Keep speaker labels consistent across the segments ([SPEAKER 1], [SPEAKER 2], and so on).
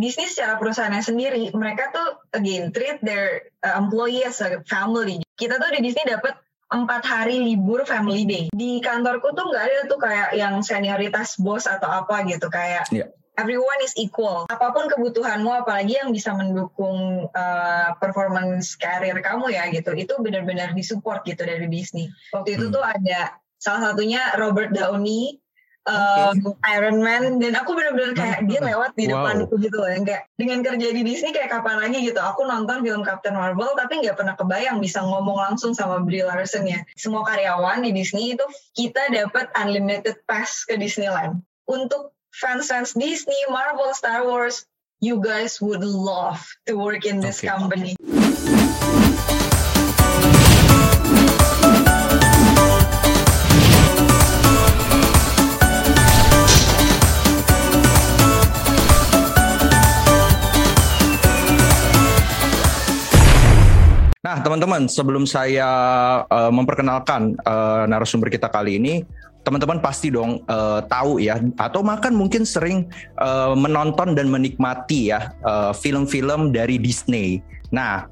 [SPEAKER 1] Disney secara perusahaannya sendiri, mereka tuh again treat their uh, employee as a family. Kita tuh di Disney dapat empat hari libur family day. Di kantorku tuh nggak ada tuh kayak yang senioritas bos atau apa gitu kayak. Yeah. Everyone is equal. Apa pun kebutuhanmu, apalagi yang bisa mendukung uh, performance karir kamu ya gitu, itu benar-benar disupport gitu dari Disney. Waktu itu hmm. tuh ada salah satunya Robert Downey uh, okay. Iron Man dan aku bener-bener kayak dia lewat di wow. depanku gitu loh yang kayak dengan kerja di Disney kayak kapan lagi gitu aku nonton film Captain Marvel tapi nggak pernah kebayang bisa ngomong langsung sama Brie Larson ya semua karyawan di Disney itu kita dapat unlimited pass ke Disneyland untuk fans-fans Disney, Marvel, Star Wars you guys would love to work in this okay. company.
[SPEAKER 2] Nah, teman-teman, sebelum saya uh, memperkenalkan uh, narasumber kita kali ini, teman-teman pasti dong uh, tahu ya, atau makan mungkin sering uh, menonton dan menikmati ya film-film uh, dari Disney. Nah,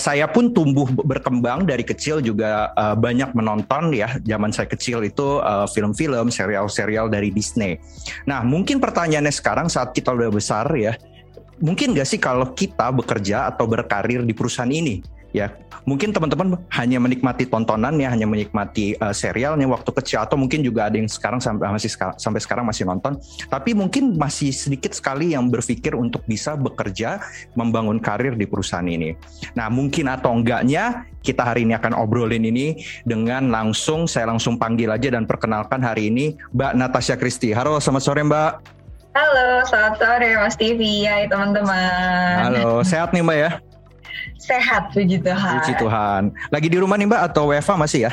[SPEAKER 2] saya pun tumbuh berkembang dari kecil juga banyak menonton ya. Zaman saya kecil itu film-film, serial-serial dari Disney. Nah, mungkin pertanyaannya sekarang saat kita udah besar ya, mungkin nggak sih kalau kita bekerja atau berkarir di perusahaan ini? Ya mungkin teman-teman hanya menikmati tontonannya hanya menikmati uh, serialnya waktu kecil atau mungkin juga ada yang sekarang sampai masih sampai sekarang masih nonton. Tapi mungkin masih sedikit sekali yang berpikir untuk bisa bekerja membangun karir di perusahaan ini. Nah mungkin atau enggaknya kita hari ini akan obrolin ini dengan langsung saya langsung panggil aja dan perkenalkan hari ini Mbak Natasha Kristi halo selamat sore Mbak.
[SPEAKER 1] Halo, selamat sore Mas TV ya teman-teman.
[SPEAKER 2] Halo, sehat nih Mbak ya?
[SPEAKER 1] Sehat puji Tuhan.
[SPEAKER 2] Puji Tuhan. Lagi di rumah nih Mbak atau WFA masih ya?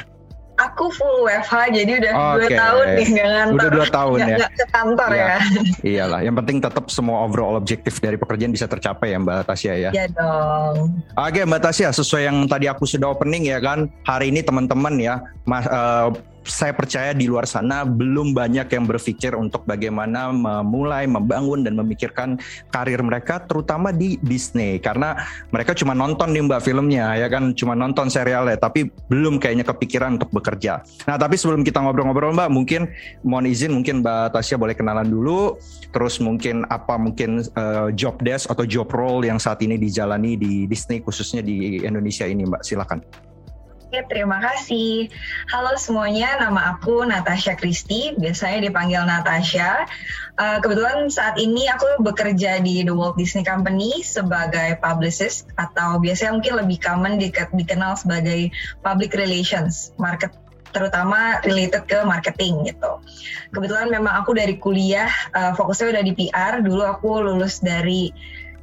[SPEAKER 1] Aku full WFH jadi udah dua tahun nih nggak ngantor.
[SPEAKER 2] Udah dua tahun
[SPEAKER 1] gak,
[SPEAKER 2] ya.
[SPEAKER 1] Gak ke kantor ya. ya.
[SPEAKER 2] Iyalah, yang penting tetap semua overall objektif dari pekerjaan bisa tercapai ya Mbak Tasya ya.
[SPEAKER 1] Iya dong.
[SPEAKER 2] Oke Mbak Tasya, sesuai yang tadi aku sudah opening ya kan, hari ini teman-teman ya, mas, uh, saya percaya di luar sana belum banyak yang berpikir untuk bagaimana memulai, membangun dan memikirkan karir mereka terutama di Disney karena mereka cuma nonton nih Mbak filmnya ya kan cuma nonton serialnya tapi belum kayaknya kepikiran untuk bekerja. Nah, tapi sebelum kita ngobrol-ngobrol Mbak, mungkin mohon izin mungkin Mbak Tasya boleh kenalan dulu terus mungkin apa mungkin uh, job desk atau job role yang saat ini dijalani di Disney khususnya di Indonesia ini Mbak, silakan.
[SPEAKER 1] Terima kasih. Halo semuanya, nama aku Natasha Kristi, biasanya dipanggil Natasha. Uh, kebetulan saat ini aku bekerja di The Walt Disney Company sebagai publicist atau biasanya mungkin lebih common dikenal sebagai public relations, market terutama related ke marketing gitu. Kebetulan memang aku dari kuliah uh, fokusnya udah di PR. Dulu aku lulus dari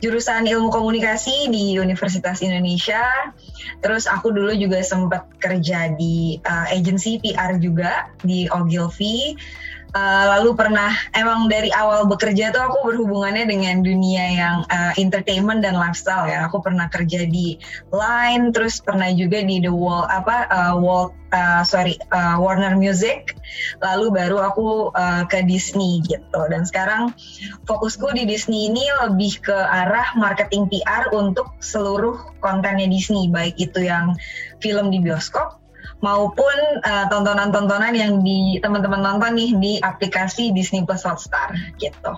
[SPEAKER 1] jurusan ilmu komunikasi di Universitas Indonesia. Terus aku dulu juga sempat kerja di uh, agency PR juga di Ogilvy. Uh, lalu pernah emang dari awal bekerja tuh aku berhubungannya dengan dunia yang uh, entertainment dan lifestyle ya. Aku pernah kerja di Line, terus pernah juga di The Wall apa uh, Walt uh, sorry uh, Warner Music. Lalu baru aku uh, ke Disney gitu. Dan sekarang fokusku di Disney ini lebih ke arah marketing PR untuk seluruh kontennya Disney, baik itu yang film di bioskop maupun uh, tontonan-tontonan yang di teman-teman nonton nih di aplikasi Disney Plus Hotstar gitu.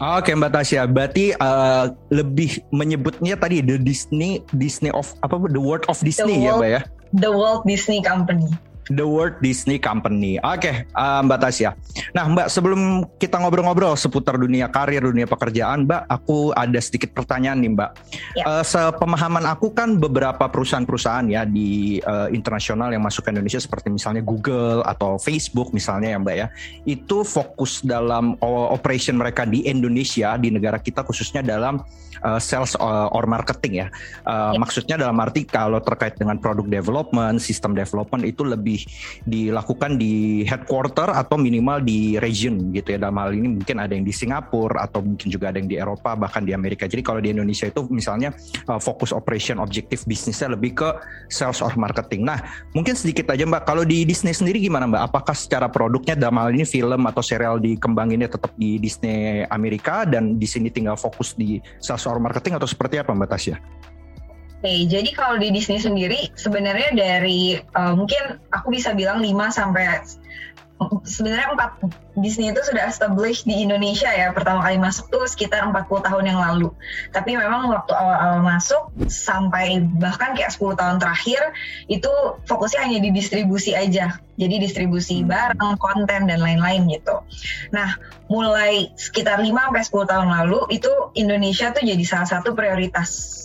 [SPEAKER 2] Oke Mbak Tasya, berarti uh, lebih menyebutnya tadi the Disney Disney of apa the World of Disney ya Mbak ya?
[SPEAKER 1] The Walt Disney Company.
[SPEAKER 2] The Walt Disney Company. Oke, okay, uh, Mbak Tasya. Nah, Mbak, sebelum kita ngobrol-ngobrol seputar dunia karir, dunia pekerjaan, Mbak, aku ada sedikit pertanyaan nih, Mbak. Ya. Uh, sepemahaman aku kan beberapa perusahaan-perusahaan ya di uh, internasional yang masuk ke Indonesia seperti misalnya Google atau Facebook misalnya ya, Mbak ya, itu fokus dalam operation mereka di Indonesia di negara kita khususnya dalam uh, sales or marketing ya. Uh, ya. Maksudnya dalam arti kalau terkait dengan produk development, sistem development itu lebih dilakukan di headquarter atau minimal di region gitu ya. Dalam hal ini mungkin ada yang di Singapura atau mungkin juga ada yang di Eropa bahkan di Amerika. Jadi kalau di Indonesia itu misalnya uh, fokus operation objektif bisnisnya lebih ke sales or marketing. Nah, mungkin sedikit aja Mbak, kalau di Disney sendiri gimana Mbak? Apakah secara produknya dalam hal ini film atau serial dikembanginnya tetap di Disney Amerika dan di sini tinggal fokus di sales or marketing atau seperti apa Mbak Tasya?
[SPEAKER 1] Oke, jadi kalau di Disney sendiri sebenarnya dari uh, mungkin aku bisa bilang 5 sampai sebenarnya empat Disney itu sudah established di Indonesia ya pertama kali masuk tuh sekitar 40 tahun yang lalu tapi memang waktu awal-awal masuk sampai bahkan kayak 10 tahun terakhir itu fokusnya hanya di distribusi aja jadi distribusi hmm. barang, konten dan lain-lain gitu. Nah, mulai sekitar 5 sampai 10 tahun lalu itu Indonesia tuh jadi salah satu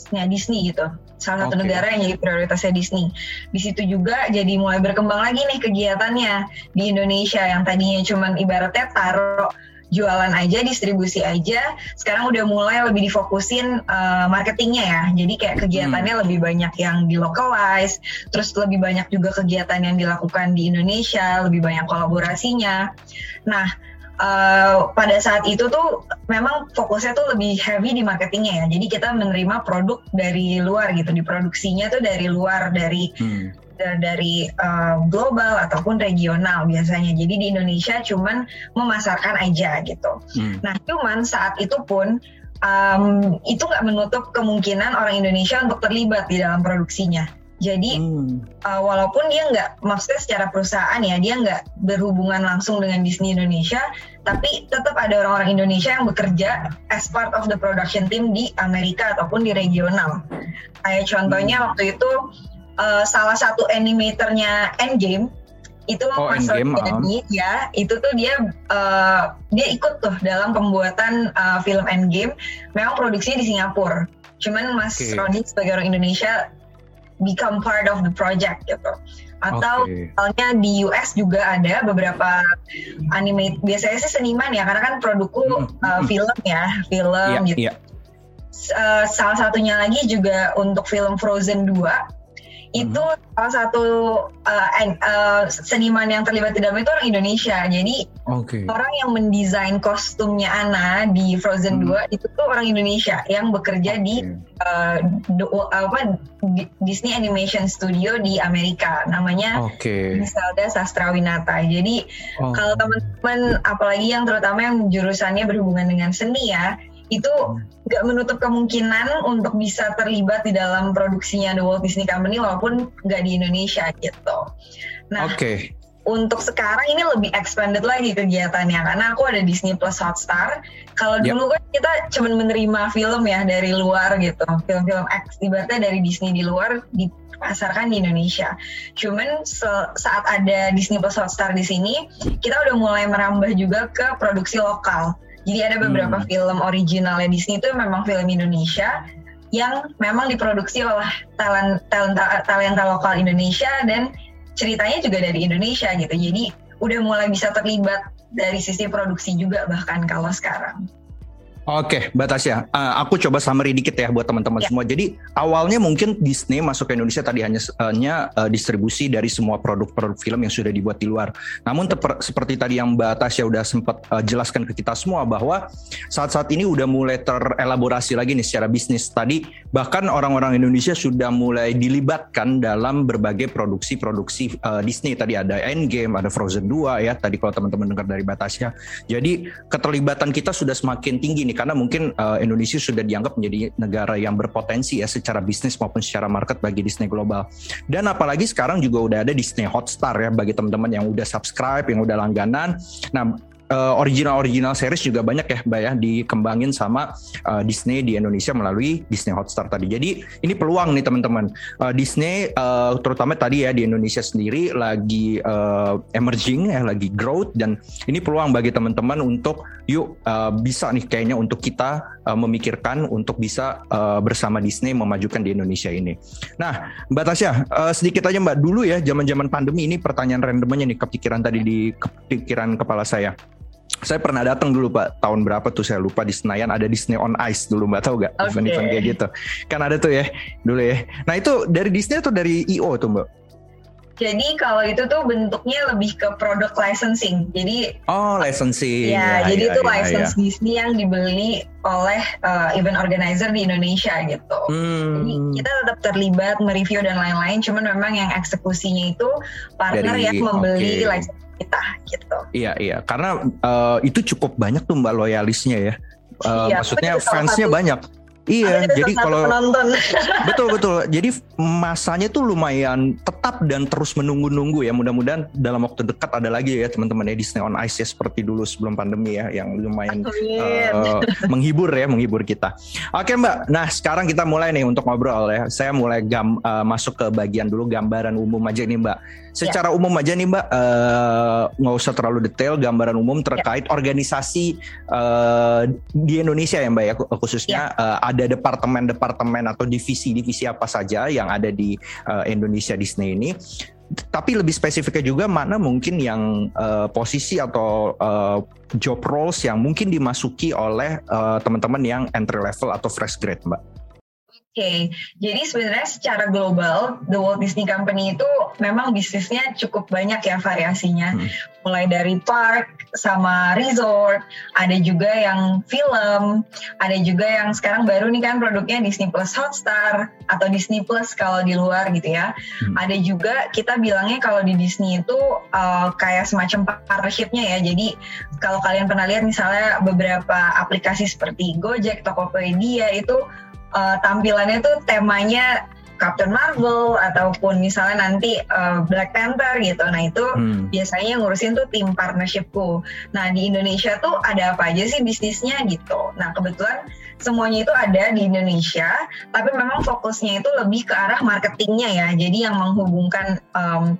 [SPEAKER 1] prioritasnya Disney gitu. Salah satu okay. negara yang jadi prioritasnya Disney. Di situ juga jadi mulai berkembang lagi nih kegiatannya di Indonesia yang tadinya cuman ibaratnya taruh jualan aja, distribusi aja. Sekarang udah mulai lebih difokusin uh, marketingnya ya. Jadi kayak kegiatannya hmm. lebih banyak yang di localize, terus lebih banyak juga kegiatan yang dilakukan di Indonesia, lebih banyak kolaborasinya. Nah, uh, pada saat itu tuh memang fokusnya tuh lebih heavy di marketingnya ya. Jadi kita menerima produk dari luar gitu, diproduksinya tuh dari luar dari hmm dari uh, global ataupun regional biasanya. Jadi di Indonesia cuman memasarkan aja gitu. Hmm. Nah cuman saat itu pun um, itu nggak menutup kemungkinan orang Indonesia untuk terlibat di dalam produksinya. Jadi hmm. uh, walaupun dia nggak maksudnya secara perusahaan ya dia nggak berhubungan langsung dengan Disney Indonesia, tapi tetap ada orang-orang Indonesia yang bekerja as part of the production team di Amerika ataupun di regional. Kayak contohnya hmm. waktu itu uh, salah satu animatornya Endgame itu oh, Mas Endgame, ya itu tuh dia uh, dia ikut tuh dalam pembuatan uh, film Endgame memang produksinya di Singapura cuman Mas okay. Roni sebagai orang Indonesia become part of the project gitu atau okay. misalnya di US juga ada beberapa anime biasanya sih seniman ya karena kan produkku mm -hmm. uh, film ya film yeah, gitu yeah. Uh, salah satunya lagi juga untuk film Frozen 2 itu hmm. salah satu uh, uh, seniman yang terlibat di dalam itu orang Indonesia. Jadi okay. orang yang mendesain kostumnya Anna di Frozen hmm. 2 itu tuh orang Indonesia yang bekerja okay. di uh, do, apa Disney Animation Studio di Amerika. Namanya okay. Misalda Sastrawinata. Jadi oh. kalau teman-teman apalagi yang terutama yang jurusannya berhubungan dengan seni ya itu nggak menutup kemungkinan untuk bisa terlibat di dalam produksinya The Walt Disney Company walaupun nggak di Indonesia gitu. Nah, okay. untuk sekarang ini lebih expanded lagi kegiatannya karena aku ada Disney Plus Hotstar. Kalau yep. dulu kan kita cuma menerima film ya dari luar gitu, film-film X ibaratnya dari Disney di luar dipasarkan di Indonesia. Cuman saat ada Disney Plus Hotstar di sini, kita udah mulai merambah juga ke produksi lokal. Jadi ada beberapa hmm. film originalnya Disney itu memang film Indonesia yang memang diproduksi oleh talent talenta talenta lokal Indonesia dan ceritanya juga dari Indonesia gitu. Jadi udah mulai bisa terlibat dari sisi produksi juga bahkan kalau sekarang.
[SPEAKER 2] Oke, Mbak Tasya, uh, aku coba summary dikit ya buat teman-teman ya. semua. Jadi awalnya mungkin Disney masuk ke Indonesia tadi hanya hanya uh, distribusi dari semua produk-produk film yang sudah dibuat di luar. Namun seperti tadi yang Mbak Tasya udah sempat uh, jelaskan ke kita semua bahwa saat-saat ini udah mulai terelaborasi lagi nih secara bisnis. Tadi bahkan orang-orang Indonesia sudah mulai dilibatkan dalam berbagai produksi-produksi uh, Disney. Tadi ada Endgame, ada Frozen 2 ya. Tadi kalau teman-teman dengar dari Mbak Tasya. Jadi keterlibatan kita sudah semakin tinggi nih karena mungkin uh, Indonesia sudah dianggap menjadi negara yang berpotensi ya secara bisnis maupun secara market bagi Disney global. Dan apalagi sekarang juga udah ada Disney Hotstar ya bagi teman-teman yang udah subscribe, yang udah langganan. Nah, uh, original-original series juga banyak ya, Mbak ya, dikembangin sama uh, Disney di Indonesia melalui Disney Hotstar tadi. Jadi ini peluang nih teman-teman. Uh, Disney uh, terutama tadi ya di Indonesia sendiri lagi uh, emerging ya, lagi growth dan ini peluang bagi teman-teman untuk yuk uh, bisa nih kayaknya untuk kita uh, memikirkan untuk bisa uh, bersama Disney memajukan di Indonesia ini. Nah, Mbak Tasya, uh, sedikit aja Mbak dulu ya zaman-zaman pandemi ini pertanyaan randomnya nih kepikiran tadi di kepikiran kepala saya saya pernah datang dulu pak tahun berapa tuh saya lupa di Senayan ada Disney on Ice dulu mbak tahu gak okay. event-event kayak gitu kan ada tuh ya dulu ya nah itu dari Disney atau dari IO tuh mbak
[SPEAKER 1] Jadi kalau itu tuh bentuknya lebih ke product licensing. Jadi
[SPEAKER 2] Oh, licensing.
[SPEAKER 1] Ya, ya jadi ya, itu ya, license ya. Disney yang dibeli oleh uh, event organizer di Indonesia gitu. Hmm. Jadi kita tetap terlibat mereview dan lain-lain, cuman memang yang eksekusinya itu partner Dari, yang membeli okay. license kita gitu.
[SPEAKER 2] Iya, iya. Karena uh, itu cukup banyak tuh Mbak loyalisnya ya. Uh, iya, maksudnya fansnya banyak. Iya, jadi kalau betul betul. Jadi masanya tuh lumayan tetap dan terus menunggu-nunggu ya. Mudah-mudahan dalam waktu dekat ada lagi ya teman-teman ya Disney on Ice ya seperti dulu sebelum pandemi ya yang lumayan uh, menghibur ya, menghibur kita. Oke Mbak, nah sekarang kita mulai nih untuk ngobrol ya. Saya mulai gam, uh, masuk ke bagian dulu gambaran umum aja nih Mbak. Secara ya. umum aja nih Mbak, uh, nggak usah terlalu detail, gambaran umum terkait ya. organisasi uh, di Indonesia ya Mbak ya khususnya ya. Uh, ada departemen-departemen atau divisi-divisi apa saja yang ada di uh, Indonesia Disney ini tapi lebih spesifiknya juga mana mungkin yang uh, posisi atau uh, job roles yang mungkin dimasuki oleh uh, teman-teman yang entry level atau fresh grade, Mbak
[SPEAKER 1] okay. jadi sebenarnya secara global The Walt Disney Company itu memang bisnisnya cukup banyak ya variasinya. Hmm. Mulai dari park sama resort, ada juga yang film, ada juga yang sekarang baru nih kan produknya Disney Plus Hotstar atau Disney Plus kalau di luar gitu ya. Hmm. Ada juga kita bilangnya kalau di Disney itu uh, kayak semacam partnershipnya ya. Jadi kalau kalian pernah lihat misalnya beberapa aplikasi seperti Gojek, Tokopedia itu uh, tampilannya tuh temanya Captain Marvel ataupun misalnya nanti uh, Black Panther gitu. Nah itu hmm. biasanya ngurusin tuh tim partnershipku. Nah di Indonesia tuh ada apa aja sih bisnisnya gitu. Nah kebetulan semuanya itu ada di Indonesia, tapi memang fokusnya itu lebih ke arah marketingnya ya. Jadi yang menghubungkan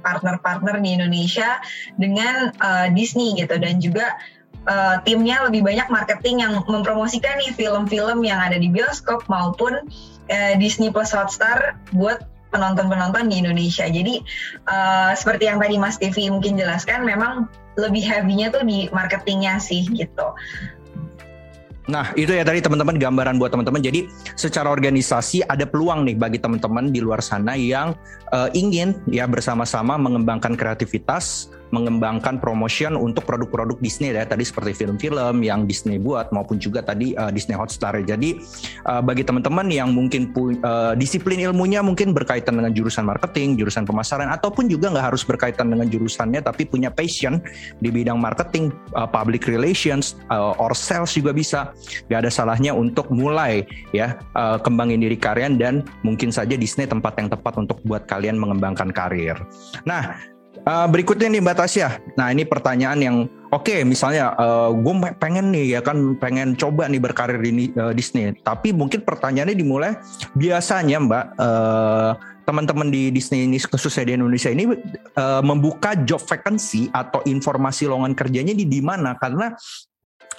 [SPEAKER 1] partner-partner um, di Indonesia dengan uh, Disney gitu dan juga uh, timnya lebih banyak marketing yang mempromosikan nih film-film yang ada di bioskop maupun uh, Disney Plus Hotstar buat penonton-penonton di Indonesia. Jadi uh, seperti yang tadi Mas Devi mungkin jelaskan, memang lebih heavy-nya tuh di marketingnya sih gitu.
[SPEAKER 2] Nah, itu ya tadi teman-teman gambaran buat teman-teman. Jadi, secara organisasi ada peluang nih bagi teman-teman di luar sana yang uh, ingin ya bersama-sama mengembangkan kreativitas, mengembangkan promotion untuk produk-produk Disney ya tadi seperti film-film yang Disney buat maupun juga tadi uh, Disney Hotstar. Jadi uh, bagi teman-teman yang mungkin uh, disiplin ilmunya mungkin berkaitan dengan jurusan marketing, jurusan pemasaran ataupun juga nggak harus berkaitan dengan jurusannya tapi punya passion di bidang marketing, uh, public relations uh, or sales juga bisa. Gak ada salahnya untuk mulai ya uh, kembangin diri kalian dan mungkin saja Disney tempat yang tepat untuk buat kalian mengembangkan karir. Nah, Uh, berikutnya nih Mbak Tasya. Nah ini pertanyaan yang oke okay, misalnya uh, gue pengen nih ya kan pengen coba nih berkarir di uh, Disney. Tapi mungkin pertanyaannya dimulai biasanya Mbak uh, teman-teman di Disney ini khususnya di Indonesia ini uh, membuka job vacancy atau informasi lowongan kerjanya di di mana karena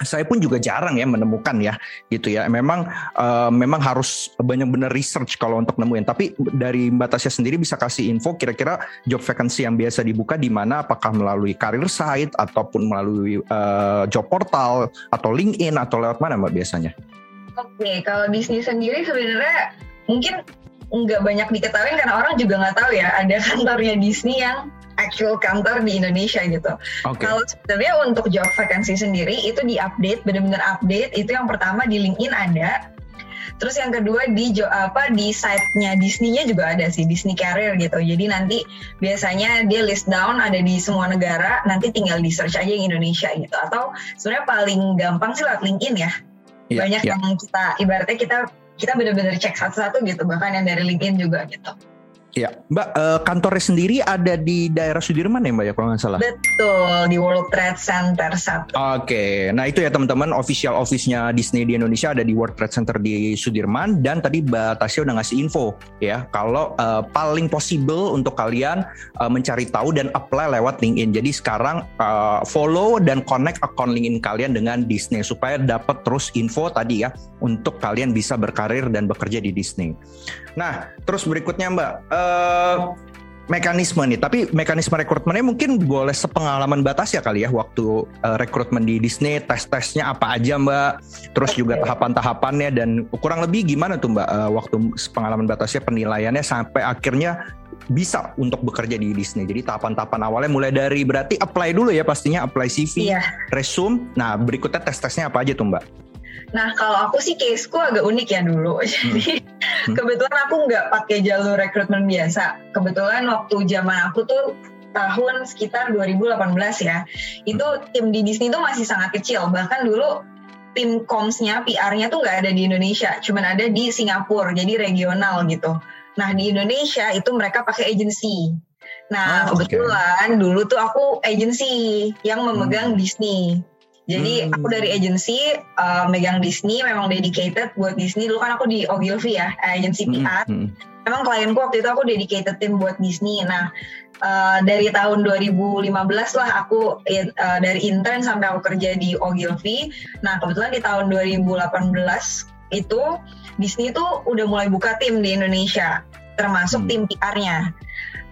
[SPEAKER 2] saya pun juga jarang ya menemukan ya gitu ya. Memang uh, memang harus banyak benar research kalau untuk nemuin. Tapi dari Mbak Tasya sendiri bisa kasih info kira-kira job vacancy yang biasa dibuka di mana? Apakah melalui career site ataupun melalui uh, job portal atau LinkedIn atau lewat mana Mbak biasanya?
[SPEAKER 1] Oke kalau Disney sendiri sebenarnya mungkin nggak banyak diketahui karena orang juga nggak tahu ya ada kantornya Disney yang actual kantor di Indonesia gitu. Okay. Kalau sebenarnya untuk job vacancy sendiri itu di-update, benar-benar update. Itu yang pertama di LinkedIn ada. Terus yang kedua di apa di site-nya Disney-nya juga ada sih Disney Career gitu. Jadi nanti biasanya dia list down ada di semua negara, nanti tinggal di search aja yang Indonesia gitu. Atau sebenarnya paling gampang sih lewat LinkedIn ya. Yeah, Banyak yeah. yang kita ibaratnya kita kita benar-benar cek satu-satu gitu, bahkan yang dari LinkedIn juga gitu.
[SPEAKER 2] Ya, Mbak, uh, kantornya sendiri ada di daerah Sudirman ya Mbak ya kalau nggak salah?
[SPEAKER 1] Betul, di World Trade Center 1.
[SPEAKER 2] Oke, okay. nah itu ya teman-teman, official office-nya Disney di Indonesia ada di World Trade Center di Sudirman dan tadi Mbak Tasya udah ngasih info ya kalau uh, paling possible untuk kalian uh, mencari tahu dan apply lewat LinkedIn. Jadi sekarang uh, follow dan connect akun LinkedIn kalian dengan Disney supaya dapat terus info tadi ya untuk kalian bisa berkarir dan bekerja di Disney. Nah, terus berikutnya Mbak, uh, mekanisme nih, tapi mekanisme rekrutmennya mungkin boleh sepengalaman batas ya kali ya waktu uh, rekrutmen di Disney, tes-tesnya apa aja Mbak, terus okay. juga tahapan-tahapannya dan kurang lebih gimana tuh Mbak uh, waktu pengalaman batasnya penilaiannya sampai akhirnya bisa untuk bekerja di Disney. Jadi tahapan-tahapan awalnya mulai dari berarti apply dulu ya pastinya apply CV,
[SPEAKER 1] Iya.
[SPEAKER 2] resume. Nah berikutnya tes-tesnya apa aja tuh Mbak?
[SPEAKER 1] Nah kalau aku sih caseku agak unik ya dulu. Jadi
[SPEAKER 2] Hmm.
[SPEAKER 1] Kebetulan aku nggak pakai jalur rekrutmen biasa. Kebetulan waktu zaman aku tuh tahun sekitar 2018 ya. Itu tim di Disney itu masih sangat kecil. Bahkan dulu tim comms-nya, PR-nya tuh nggak ada di Indonesia. Cuman ada di Singapura. Jadi regional gitu. Nah di Indonesia itu mereka pakai agency. Nah
[SPEAKER 2] Oh,
[SPEAKER 1] kebetulan dulu tuh aku agency yang memegang Disney. Jadi
[SPEAKER 2] Hmm.
[SPEAKER 1] aku dari agency uh, megang Disney, memang dedicated buat Disney. Dulu kan aku di Ogilvy ya, agency
[SPEAKER 2] Hmm,
[SPEAKER 1] PR.
[SPEAKER 2] hmm.
[SPEAKER 1] Memang klienku waktu itu aku dedicated tim buat Disney. Nah uh, dari tahun 2015 lah aku uh, dari intern sampai aku kerja di Ogilvy. Nah kebetulan di tahun 2018 itu Disney tuh udah mulai buka tim di Indonesia, termasuk
[SPEAKER 2] Hmm.
[SPEAKER 1] tim PR-nya.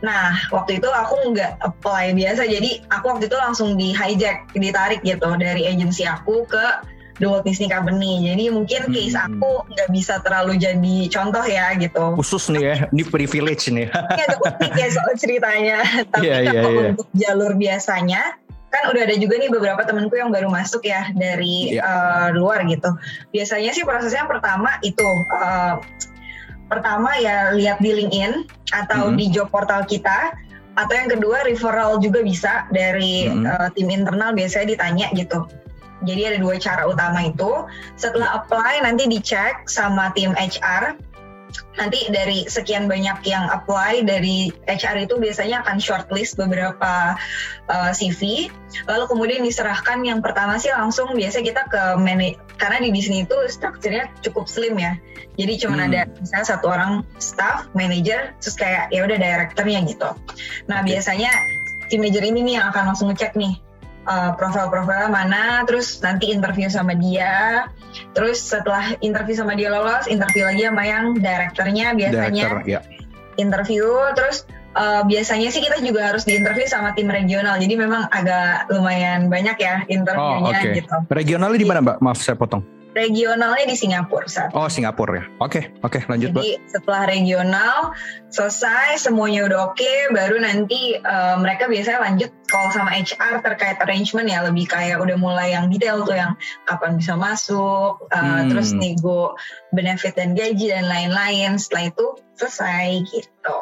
[SPEAKER 1] Nah, waktu itu aku nggak apply biasa, jadi aku waktu itu langsung di hijack, ditarik gitu dari agensi aku ke The Walt Disney Company. Jadi mungkin case
[SPEAKER 2] Hmm.
[SPEAKER 1] aku nggak bisa terlalu jadi contoh ya gitu.
[SPEAKER 2] Khusus nih ya, ini privilege nih.
[SPEAKER 1] Agak unik ya soal ceritanya. Tapi
[SPEAKER 2] Iya, iya,
[SPEAKER 1] kalau
[SPEAKER 2] iya.
[SPEAKER 1] untuk jalur biasanya, kan udah ada juga nih beberapa temenku yang baru masuk ya dari
[SPEAKER 2] Iya.
[SPEAKER 1] eh, luar gitu. Biasanya sih prosesnya pertama itu eh, pertama ya lihat di LinkedIn atau
[SPEAKER 2] Mhm.
[SPEAKER 1] di job portal kita. Atau yang kedua referral juga bisa dari
[SPEAKER 2] Mhm.
[SPEAKER 1] eh, tim internal biasanya ditanya gitu. Jadi ada dua cara utama itu. Setelah apply nanti dicek sama tim HR. Nanti dari sekian banyak yang apply dari HR itu biasanya akan shortlist beberapa uh, CV. Lalu kemudian diserahkan yang pertama sih langsung biasa kita ke karena di Disney itu strukturnya cukup slim ya. Jadi cuma
[SPEAKER 2] Hmm.
[SPEAKER 1] ada misalnya satu orang staff, manager, terus kayak ya udah direkturnya gitu. Nah
[SPEAKER 2] Oke.
[SPEAKER 1] biasanya tim manager ini nih yang akan langsung ngecek nih uh, profil-profilnya mana, terus nanti interview sama dia, terus setelah interview sama dia lolos, interview lagi sama yang direkturnya biasanya
[SPEAKER 2] Director, ya.
[SPEAKER 1] interview, terus uh, biasanya sih kita juga harus diinterview sama tim regional, jadi memang agak lumayan banyak ya
[SPEAKER 2] Oh,
[SPEAKER 1] interviewnya
[SPEAKER 2] oke.
[SPEAKER 1] gitu.
[SPEAKER 2] Regionalnya di mana Mbak? Maaf saya potong.
[SPEAKER 1] Regionalnya di Singapura saat
[SPEAKER 2] Oh, Singapura ya. Oke, oke, lanjut Mbak.
[SPEAKER 1] Jadi setelah regional selesai semuanya udah oke, baru nanti uh, mereka biasanya lanjut call sama HR terkait arrangement ya lebih kayak udah mulai yang detail tuh yang kapan bisa masuk, uh,
[SPEAKER 2] Hmm.
[SPEAKER 1] terus nego benefit dan gaji dan lain-lain. Setelah itu selesai gitu.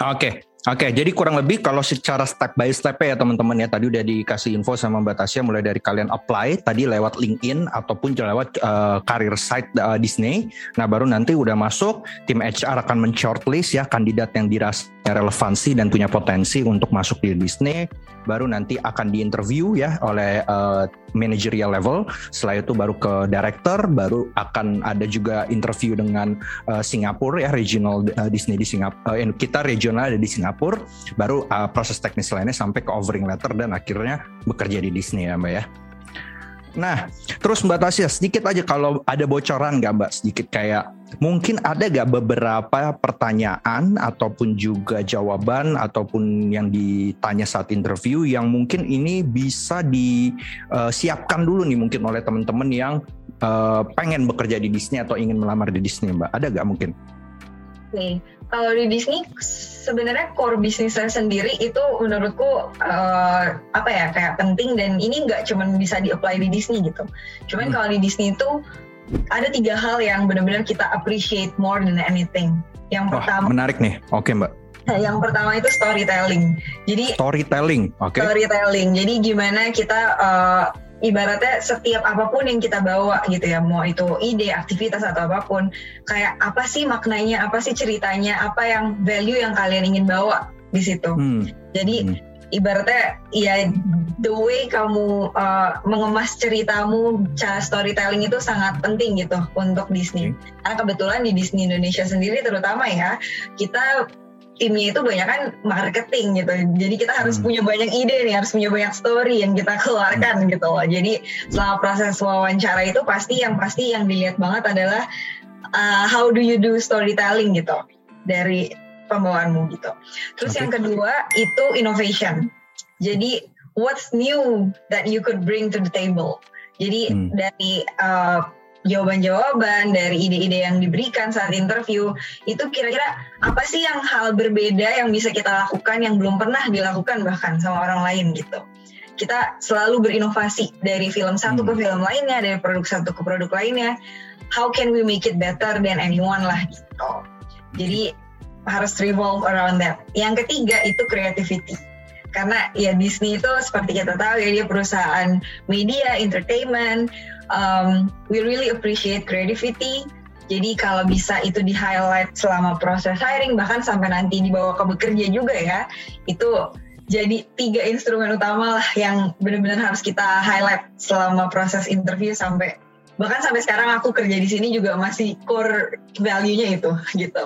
[SPEAKER 2] Oke, oke. Jadi kurang lebih kalau secara step by step ya teman-teman ya tadi udah dikasih info sama Mbak Tasya mulai dari kalian apply tadi lewat LinkedIn ataupun lewat uh, site uh, Disney. Nah baru nanti udah masuk tim HR akan men-shortlist ya kandidat yang dirasa relevansi dan punya potensi untuk masuk di Disney. Baru nanti akan diinterview ya oleh uh, managerial level. Setelah itu baru ke director, baru akan ada juga interview dengan uh, Singapura ya regional uh, Disney di Singapura uh, kita regional ada di Singapura baru uh, proses teknis lainnya sampai ke offering letter dan akhirnya bekerja di Disney ya Mbak ya. Nah, terus Mbak Tasya sedikit aja kalau ada bocoran nggak Mbak sedikit kayak mungkin ada nggak beberapa pertanyaan ataupun juga jawaban ataupun yang ditanya saat interview yang mungkin ini bisa disiapkan dulu nih mungkin oleh teman-teman yang uh, pengen bekerja di Disney atau ingin melamar di Disney Mbak ada nggak mungkin?
[SPEAKER 1] Oke, kalau di Disney sebenarnya core bisnisnya sendiri itu menurutku eh, apa ya kayak penting dan ini nggak cuma bisa di-apply di Disney gitu. Cuman
[SPEAKER 2] Hmm.
[SPEAKER 1] kalau di Disney itu ada tiga hal yang benar-benar kita appreciate more than anything. Yang
[SPEAKER 2] Wah,
[SPEAKER 1] pertama,
[SPEAKER 2] menarik nih. Oke Mbak.
[SPEAKER 1] yang pertama itu storytelling. Jadi
[SPEAKER 2] Storytelling, oke.
[SPEAKER 1] storytelling. Jadi gimana kita eh, ibaratnya setiap apa pun yang kita bawa gitu ya, mau itu ide, aktivitas atau apa pun, kayak apa sih maknanya, apa sih ceritanya, apa yang value yang kalian ingin bawa di situ.
[SPEAKER 2] Hmm,
[SPEAKER 1] Jadi
[SPEAKER 2] Hmm.
[SPEAKER 1] ibaratnya ya the way kamu uh, mengemas ceritamu, cara storytelling itu sangat penting gitu untuk Disney. Karena kebetulan di Disney Indonesia sendiri terutama ya, kita timnya itu banyak kan marketing gitu. Jadi kita harus
[SPEAKER 2] Hmm.
[SPEAKER 1] punya banyak ide nih, harus punya banyak story yang kita keluarkan gitu loh. Jadi selama proses wawancara itu pasti yang pasti yang dilihat banget adalah uh, how do you do storytelling gitu dari pembawaanmu gitu. Terus
[SPEAKER 2] Oke.
[SPEAKER 1] yang kedua itu innovation. Jadi what's new that you could bring to the table. Jadi
[SPEAKER 2] Hmm.
[SPEAKER 1] dari uh, jawaban-jawaban dari ide-ide yang diberikan saat interview itu kira-kira apa sih yang hal berbeda yang bisa kita lakukan yang belum pernah dilakukan bahkan sama orang lain gitu? Kita selalu berinovasi dari film satu hmm. ke film lainnya dari produk satu ke produk lainnya. How can we make it better than anyone lah gitu. Jadi harus revolve around that. Yang ketiga itu creativity. Karena ya Disney itu seperti kita tahu ya dia perusahaan media entertainment um, we really appreciate creativity. Jadi kalau bisa itu di highlight selama proses hiring bahkan sampai nanti dibawa ke bekerja juga ya itu jadi tiga instrumen utama lah yang benar-benar harus kita highlight selama proses interview sampai bahkan sampai sekarang aku kerja di sini juga masih core value-nya itu gitu.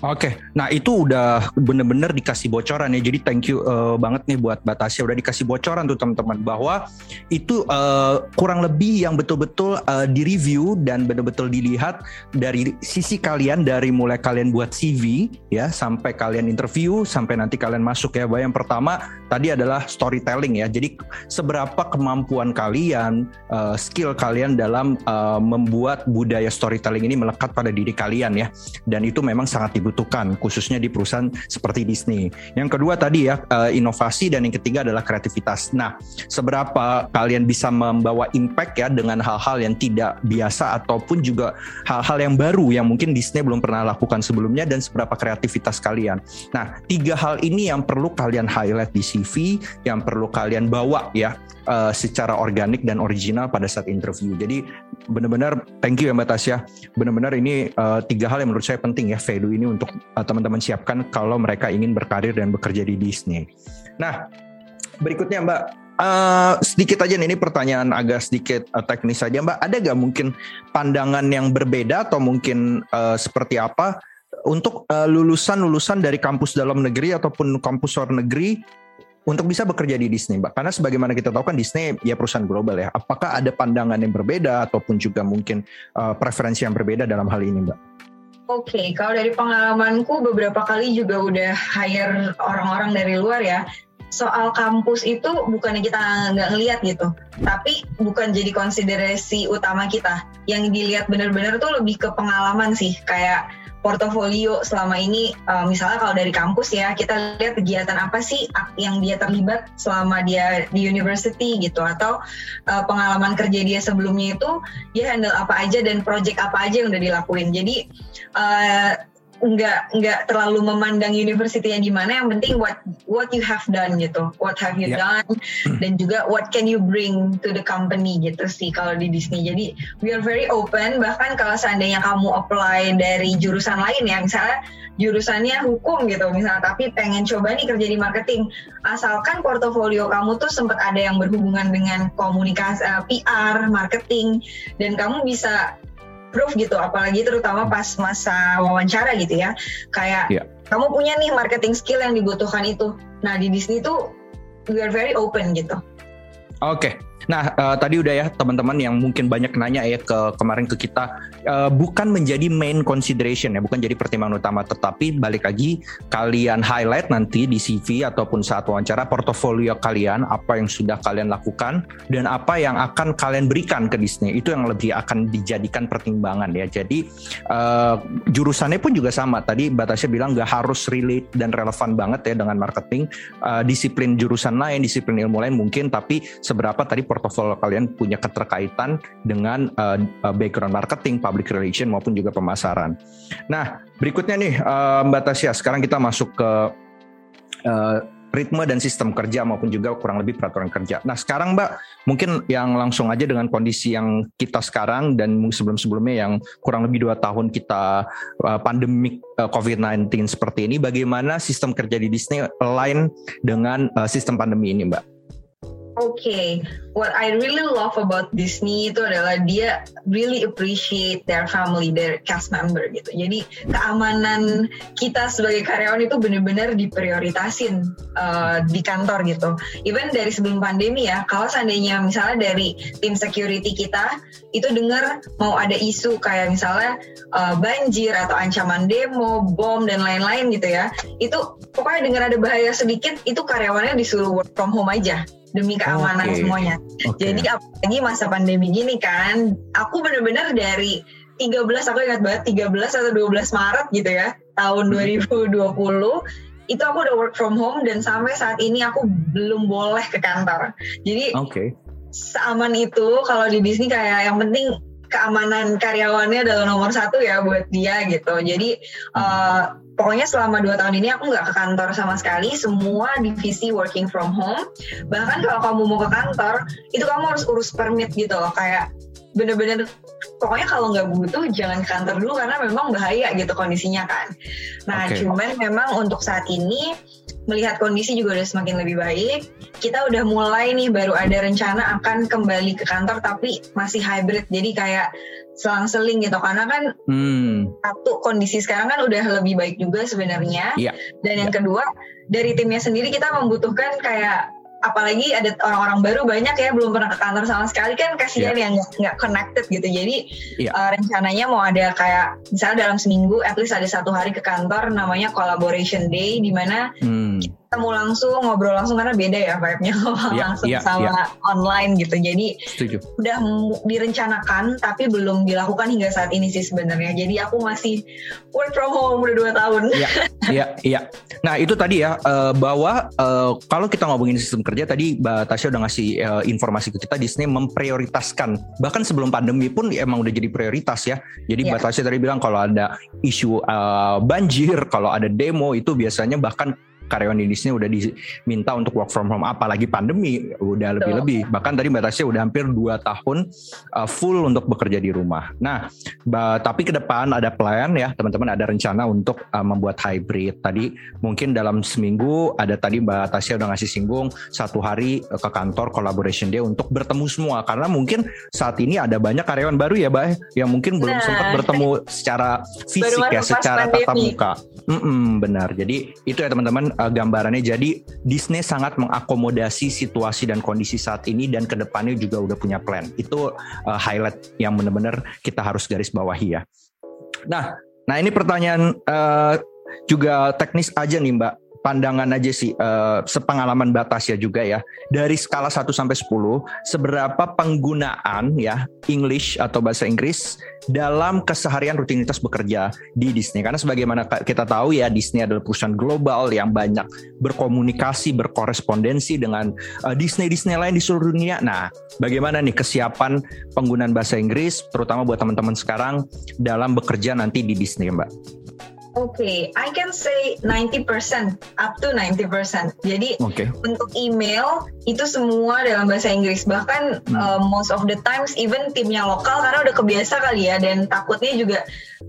[SPEAKER 2] Oke, okay. nah itu udah bener-bener dikasih bocoran ya. Jadi thank you uh, banget nih buat Batasya udah dikasih bocoran tuh teman-teman bahwa itu uh, kurang lebih yang betul-betul uh, direview dan betul-betul dilihat dari sisi kalian dari mulai kalian buat CV ya sampai kalian interview sampai nanti kalian masuk ya. Bahwa yang pertama tadi adalah storytelling ya. Jadi seberapa kemampuan kalian, uh, skill kalian dalam uh, membuat budaya storytelling ini melekat pada diri kalian ya. Dan itu memang sangat dibutuhkan dibutuhkan khususnya di perusahaan seperti Disney. Yang kedua tadi ya uh, inovasi dan yang ketiga adalah kreativitas. Nah, seberapa kalian bisa membawa impact ya dengan hal-hal yang tidak biasa ataupun juga hal-hal yang baru yang mungkin Disney belum pernah lakukan sebelumnya dan seberapa kreativitas kalian. Nah, tiga hal ini yang perlu kalian highlight di CV, yang perlu kalian bawa ya uh, secara organik dan original pada saat interview. Jadi benar-benar thank you ya Mbak Tasya. Benar-benar ini uh, tiga hal yang menurut saya penting ya value ini untuk uh, teman-teman siapkan kalau mereka ingin berkarir dan bekerja di Disney. Nah, berikutnya Mbak, uh, sedikit aja nih, ini pertanyaan agak sedikit uh, teknis saja Mbak. Ada gak mungkin pandangan yang berbeda atau mungkin uh, seperti apa untuk lulusan-lulusan uh, dari kampus dalam negeri ataupun kampus luar negeri untuk bisa bekerja di Disney, Mbak? Karena sebagaimana kita tahu kan Disney ya perusahaan global ya. Apakah ada pandangan yang berbeda ataupun juga mungkin uh, preferensi yang berbeda dalam hal ini, Mbak?
[SPEAKER 1] Oke, okay, kalau dari pengalamanku beberapa kali juga udah hire orang-orang dari luar ya. Soal kampus itu bukannya kita nggak ngeliat gitu, tapi bukan jadi konsiderasi utama kita. Yang dilihat benar-benar tuh lebih ke pengalaman sih, kayak portofolio selama ini uh, misalnya kalau dari kampus ya kita lihat kegiatan apa sih yang dia terlibat selama dia di university gitu. Atau uh, pengalaman kerja dia sebelumnya itu dia handle apa aja dan project apa aja yang udah dilakuin. Jadi uh, nggak nggak terlalu memandang universitinya di mana yang penting what what you have done gitu. What have you yeah. done dan juga what can you bring to the company gitu sih kalau di Disney. Jadi we are very open. Bahkan kalau seandainya kamu apply dari jurusan lain ya misalnya jurusannya hukum gitu misalnya tapi pengen coba nih kerja di marketing. Asalkan portofolio kamu tuh sempat ada yang berhubungan dengan komunikasi uh, eh, PR marketing dan kamu bisa proof gitu apalagi terutama pas masa wawancara gitu ya kayak yeah. kamu punya nih marketing skill yang dibutuhkan itu nah di Disney tuh we are very open gitu
[SPEAKER 2] oke okay. Nah, uh, tadi udah ya teman-teman yang mungkin banyak nanya ya ke kemarin ke kita uh, bukan menjadi main consideration ya, bukan jadi pertimbangan utama, tetapi balik lagi kalian highlight nanti di CV ataupun saat wawancara portofolio kalian apa yang sudah kalian lakukan dan apa yang akan kalian berikan ke Disney itu yang lebih akan dijadikan pertimbangan ya. Jadi uh, jurusannya pun juga sama. Tadi batasnya bilang nggak harus relate dan relevan banget ya dengan marketing. Uh, disiplin jurusan lain, disiplin ilmu lain mungkin, tapi seberapa tadi portofolio kalian punya keterkaitan dengan uh, background marketing, public relation maupun juga pemasaran. Nah, berikutnya nih uh, Mbak Tasya, sekarang kita masuk ke uh, ritme dan sistem kerja maupun juga kurang lebih peraturan kerja. Nah sekarang Mbak, mungkin yang langsung aja dengan kondisi yang kita sekarang dan sebelum-sebelumnya yang kurang lebih dua tahun kita uh, pandemik uh, COVID-19 seperti ini, bagaimana sistem kerja di Disney lain dengan uh, sistem pandemi ini Mbak?
[SPEAKER 1] Okay. what I really love about Disney itu adalah dia really appreciate their family, their cast member gitu. Jadi keamanan kita sebagai karyawan itu benar-benar diprioritasin uh, di kantor gitu. Even dari sebelum pandemi ya, kalau seandainya misalnya dari tim security kita itu dengar mau ada isu kayak misalnya uh, banjir atau ancaman demo, bom dan lain-lain gitu ya, itu pokoknya dengar ada bahaya sedikit itu karyawannya disuruh work from home aja demi keamanan okay. semuanya. Okay. Jadi apalagi masa pandemi gini kan, aku bener-bener dari 13 aku ingat banget 13 atau 12 Maret gitu ya tahun 2020 hmm. itu aku udah work from home dan sampai saat ini aku belum boleh ke kantor. Jadi okay. seaman itu kalau di Disney kayak yang penting keamanan karyawannya adalah nomor satu ya buat dia gitu. Jadi uh, pokoknya selama dua tahun ini aku nggak ke kantor sama sekali. Semua divisi working from home. Bahkan kalau kamu mau ke kantor, itu kamu harus urus permit gitu loh. Kayak bener-bener pokoknya kalau nggak butuh jangan ke kantor dulu karena memang bahaya gitu kondisinya kan. Nah okay. cuman memang untuk saat ini melihat kondisi juga udah semakin lebih baik. Kita udah mulai nih baru ada rencana akan kembali ke kantor tapi masih hybrid. Jadi kayak selang-seling gitu karena kan hmm. satu kondisi sekarang kan udah lebih baik juga sebenarnya. Yeah. Dan yang yeah. kedua dari timnya sendiri kita membutuhkan kayak apalagi ada orang-orang baru banyak ya belum pernah ke kantor sama sekali kan kasihan yeah. yang nggak connected gitu jadi yeah. uh, rencananya mau ada kayak misalnya dalam seminggu at least ada satu hari ke kantor namanya collaboration day di mana hmm ketemu langsung ngobrol langsung karena beda ya vibe-nya yeah, langsung yeah, sama yeah. online gitu. Jadi Setuju. udah direncanakan tapi belum dilakukan hingga saat ini sih sebenarnya. Jadi aku masih work from home udah dua tahun.
[SPEAKER 2] Iya, iya, iya. Nah itu tadi ya uh, bahwa uh, kalau kita ngomongin sistem kerja tadi Mbak Tasya udah ngasih uh, informasi ke kita Disney memprioritaskan bahkan sebelum pandemi pun emang udah jadi prioritas ya. Jadi yeah. Mbak Tasya tadi bilang kalau ada isu banjir, kalau ada demo itu biasanya bahkan karyawan di Disney udah diminta untuk work from home apalagi pandemi udah lebih-lebih. Bahkan tadi Mbak Tasya udah hampir 2 tahun uh, full untuk bekerja di rumah. Nah tapi ke depan ada plan ya teman-teman ada rencana untuk uh, membuat hybrid. Tadi mungkin dalam seminggu ada tadi Mbak Tasya udah ngasih singgung satu hari uh, ke kantor collaboration day untuk bertemu semua. Karena mungkin saat ini ada banyak karyawan baru ya Mbak yang mungkin belum nah. sempat bertemu secara fisik ya secara tatap muka. Mm -mm, benar. Jadi itu ya teman-teman uh, gambarannya. Jadi Disney sangat mengakomodasi situasi dan kondisi saat ini dan ke depannya juga udah punya plan. Itu uh, highlight yang benar-benar kita harus garis bawahi ya. Nah, nah ini pertanyaan uh, juga teknis aja nih Mbak pandangan aja sih uh, sepengalaman batas ya juga ya. Dari skala 1 sampai 10, seberapa penggunaan ya English atau bahasa Inggris dalam keseharian rutinitas bekerja di Disney. Karena sebagaimana kita tahu ya Disney adalah perusahaan global yang banyak berkomunikasi, berkorespondensi dengan uh, Disney-Disney lain di seluruh dunia. Nah, bagaimana nih kesiapan penggunaan bahasa Inggris terutama buat teman-teman sekarang dalam bekerja nanti di Disney, Mbak?
[SPEAKER 1] Oke, okay, I can say 90% up to 90%. Jadi okay. untuk email itu semua dalam bahasa Inggris. Bahkan hmm. uh, most of the times even timnya lokal karena udah kebiasa kali ya dan takutnya juga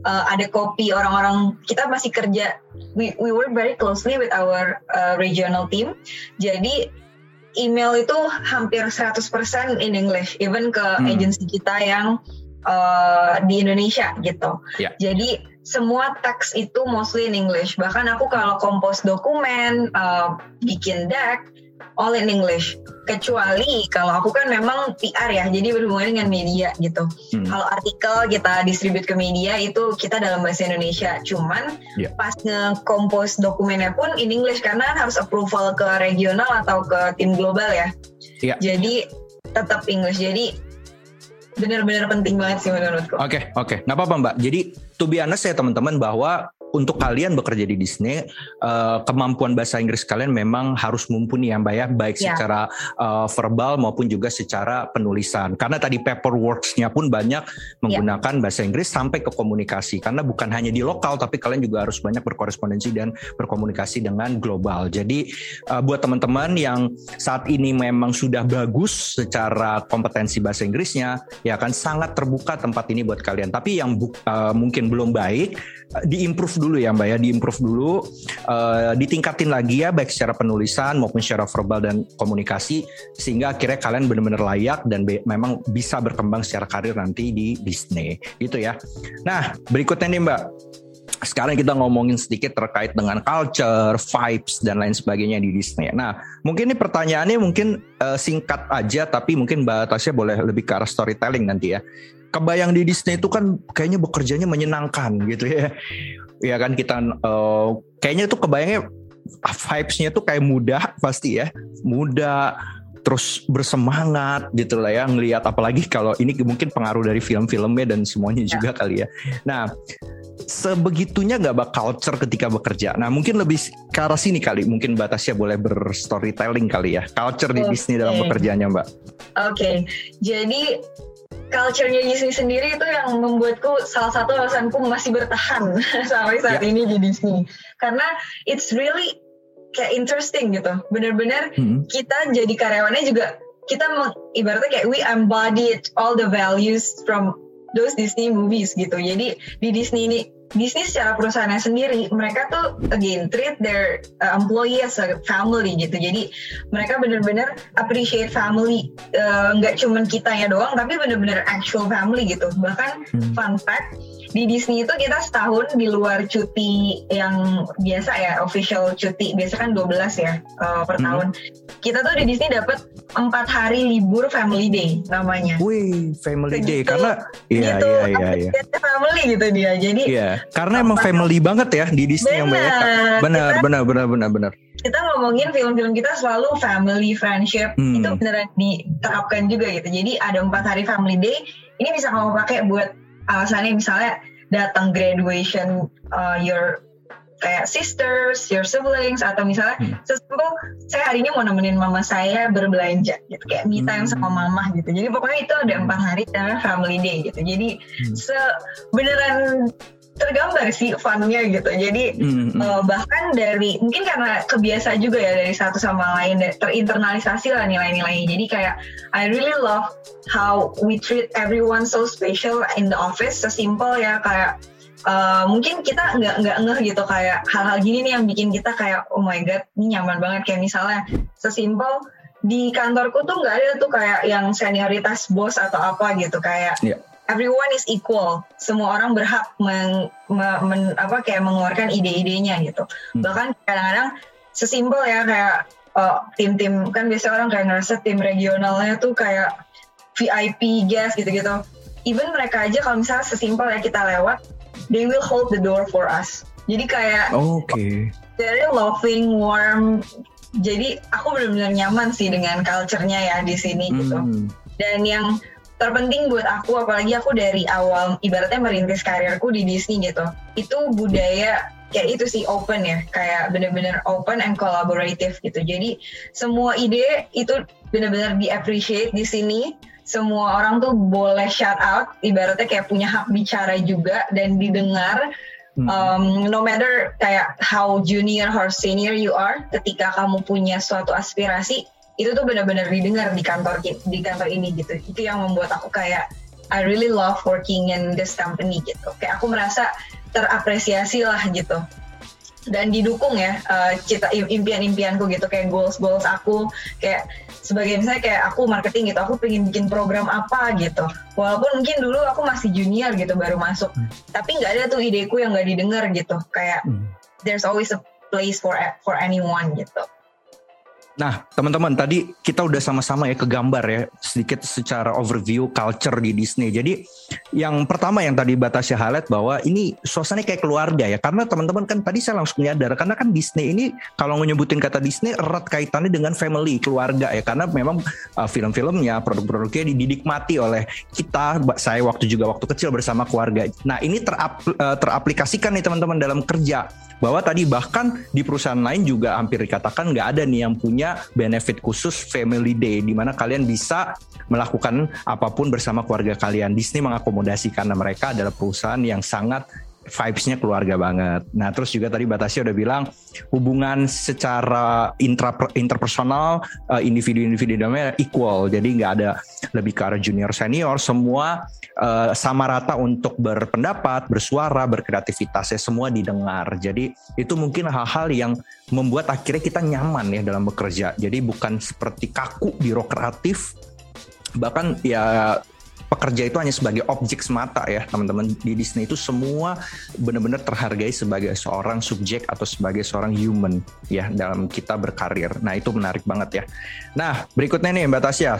[SPEAKER 1] uh, ada copy orang-orang kita masih kerja. We we work very closely with our uh, regional team. Jadi email itu hampir 100% in English even ke hmm. agensi kita yang uh, di Indonesia gitu. Yeah. Jadi semua teks itu mostly in English. Bahkan aku kalau kompos dokumen, uh, bikin deck, all in English. Kecuali kalau aku kan memang PR ya, jadi berhubungan dengan media gitu. Hmm. Kalau artikel kita distribute ke media itu kita dalam bahasa Indonesia. Cuman yeah. pas nge-compose dokumennya pun in English karena harus approval ke regional atau ke tim global ya. Yeah. Jadi tetap English. Jadi benar-benar penting banget sih menurutku.
[SPEAKER 2] Oke, okay, oke. Okay. Nggak apa-apa Mbak. Jadi to be honest ya teman-teman bahwa untuk kalian bekerja di Disney uh, kemampuan bahasa Inggris kalian memang harus mumpuni ya Mbak ya. Baik yeah. secara uh, verbal maupun juga secara penulisan. Karena tadi paperworksnya pun banyak menggunakan yeah. bahasa Inggris sampai ke komunikasi. Karena bukan hanya di lokal tapi kalian juga harus banyak berkorespondensi dan berkomunikasi dengan global. Jadi uh, buat teman-teman yang saat ini memang sudah bagus secara kompetensi bahasa Inggrisnya ya kan sangat terbuka tempat ini buat kalian. Tapi yang uh, mungkin belum baik diimprove dulu ya Mbak ya, diimprove dulu, uh, ditingkatin lagi ya baik secara penulisan maupun secara verbal dan komunikasi sehingga akhirnya kalian benar-benar layak dan be memang bisa berkembang secara karir nanti di Disney gitu ya. Nah berikutnya nih Mbak, sekarang kita ngomongin sedikit terkait dengan culture, vibes dan lain sebagainya di Disney. Nah, mungkin ini pertanyaannya mungkin uh, singkat aja tapi mungkin Mbak Tasya boleh lebih ke arah storytelling nanti ya kebayang di Disney itu kan kayaknya bekerjanya menyenangkan gitu ya. Ya kan kita uh, kayaknya tuh kebayangnya vibes-nya tuh kayak muda pasti ya. Muda terus bersemangat gitu lah ya ngelihat apalagi kalau ini mungkin pengaruh dari film-filmnya dan semuanya ya. juga kali ya. Nah, sebegitunya nggak bak culture ketika bekerja. Nah, mungkin lebih ke arah sini kali. Mungkin Batasya boleh berstorytelling kali ya. Culture di okay. Disney dalam bekerjanya, Mbak.
[SPEAKER 1] Oke. Okay. Jadi culture-nya Disney sendiri itu yang membuatku salah satu alasanku masih bertahan sampai saat yeah. ini di Disney. Karena it's really kayak interesting gitu. Bener-bener hmm. kita jadi karyawannya juga kita ibaratnya kayak we embodied all the values from those Disney movies gitu. Jadi di Disney ini Disney secara perusahaannya sendiri mereka tuh again treat their uh, employee as a family gitu jadi mereka benar-benar appreciate family uh, nggak uh, cuman kita ya doang tapi benar-benar actual family gitu bahkan hmm. fun fact di Disney itu kita setahun di luar cuti yang biasa ya official cuti biasa kan 12 ya uh, per hmm. tahun kita tuh di Disney dapat empat hari libur family day namanya.
[SPEAKER 2] Wih family day karena iya
[SPEAKER 1] gitu, iya iya iya. Family gitu dia jadi.
[SPEAKER 2] Iya karena emang family banget ya di Disney yang banyak. Benar kita, benar benar benar benar.
[SPEAKER 1] Kita ngomongin film-film kita selalu family friendship hmm. itu beneran diterapkan juga gitu. Jadi ada empat hari family day ini bisa kamu pakai buat alasannya misalnya datang graduation uh, your kayak sisters, your siblings atau misalnya hmm. sesimpel saya hari ini mau nemenin mama saya berbelanja gitu kayak me time hmm. sama mama gitu. Jadi pokoknya itu ada empat hari dan family day gitu. Jadi hmm. Tergambar sih funnya gitu. Jadi mm-hmm. uh, bahkan dari mungkin karena kebiasa juga ya dari satu sama lain terinternalisasi lah nilai-nilainya. Jadi kayak I really love how we treat everyone so special in the office. Sesimpel ya kayak Uh, mungkin kita nggak nggak ngeh gitu kayak hal-hal gini nih yang bikin kita kayak oh my god ini nyaman banget kayak misalnya sesimpel di kantorku tuh nggak ada tuh kayak yang senioritas bos atau apa gitu kayak yeah everyone is equal. Semua orang berhak men, men, apa kayak mengeluarkan ide-idenya gitu. Hmm. Bahkan kadang-kadang sesimpel ya kayak uh, tim-tim kan biasa orang kayak ngerasa tim regionalnya tuh kayak VIP guest gitu-gitu. Even mereka aja kalau misalnya sesimpel ya kita lewat, they will hold the door for us. Jadi kayak.
[SPEAKER 2] Okay.
[SPEAKER 1] Very loving, warm. Jadi aku benar-benar nyaman sih dengan culture-nya ya di sini gitu. Hmm. Dan yang terpenting buat aku apalagi aku dari awal ibaratnya merintis karirku di Disney gitu. Itu budaya kayak itu sih open ya. Kayak bener-bener open and collaborative gitu. Jadi semua ide itu bener-bener di appreciate di sini. Semua orang tuh boleh shout out ibaratnya kayak punya hak bicara juga dan didengar. Hmm. um, no matter kayak how junior or senior you are ketika kamu punya suatu aspirasi itu tuh benar-benar didengar di kantor di kantor ini gitu. Itu yang membuat aku kayak I really love working in this company gitu. Kayak aku merasa terapresiasi lah gitu. Dan didukung ya uh, cita impian-impianku gitu. Kayak goals goals aku kayak sebagai misalnya kayak aku marketing gitu aku pengen bikin program apa gitu. Walaupun mungkin dulu aku masih junior gitu baru masuk. Hmm. tapi nggak ada tuh ideku yang nggak didengar gitu. Kayak hmm. there's always a place for for anyone gitu
[SPEAKER 2] Nah, teman-teman, tadi kita udah sama-sama ya ke gambar ya sedikit secara overview culture di Disney. Jadi, yang pertama yang tadi Batasya highlight bahwa ini suasananya kayak keluarga ya. Karena teman-teman kan tadi saya langsung nyadar karena kan Disney ini kalau nyebutin kata Disney erat kaitannya dengan family, keluarga ya. Karena memang uh, film-filmnya, produk-produknya didikmati oleh kita, saya waktu juga waktu kecil bersama keluarga. Nah, ini terap, uh, teraplikasikan nih teman-teman dalam kerja bahwa tadi bahkan di perusahaan lain juga hampir dikatakan nggak ada nih yang punya benefit khusus family day di mana kalian bisa melakukan apa pun bersama keluarga kalian. Disney mengakomodasi karena mereka adalah perusahaan yang sangat vibes-nya keluarga banget. Nah, terus juga tadi Batasya udah bilang hubungan secara intra interpersonal uh, individu-individu dalamnya equal. Jadi nggak ada lebih ke arah junior senior, semua uh, sama rata untuk berpendapat, bersuara, berkreativitas ya semua didengar. Jadi itu mungkin hal-hal yang membuat akhirnya kita nyaman ya dalam bekerja. Jadi bukan seperti kaku birokratif bahkan ya pekerja itu hanya sebagai objek semata ya teman-teman di Disney itu semua benar-benar terhargai sebagai seorang subjek atau sebagai seorang human ya dalam kita berkarir. Nah itu menarik banget ya. Nah berikutnya nih Mbak Tasya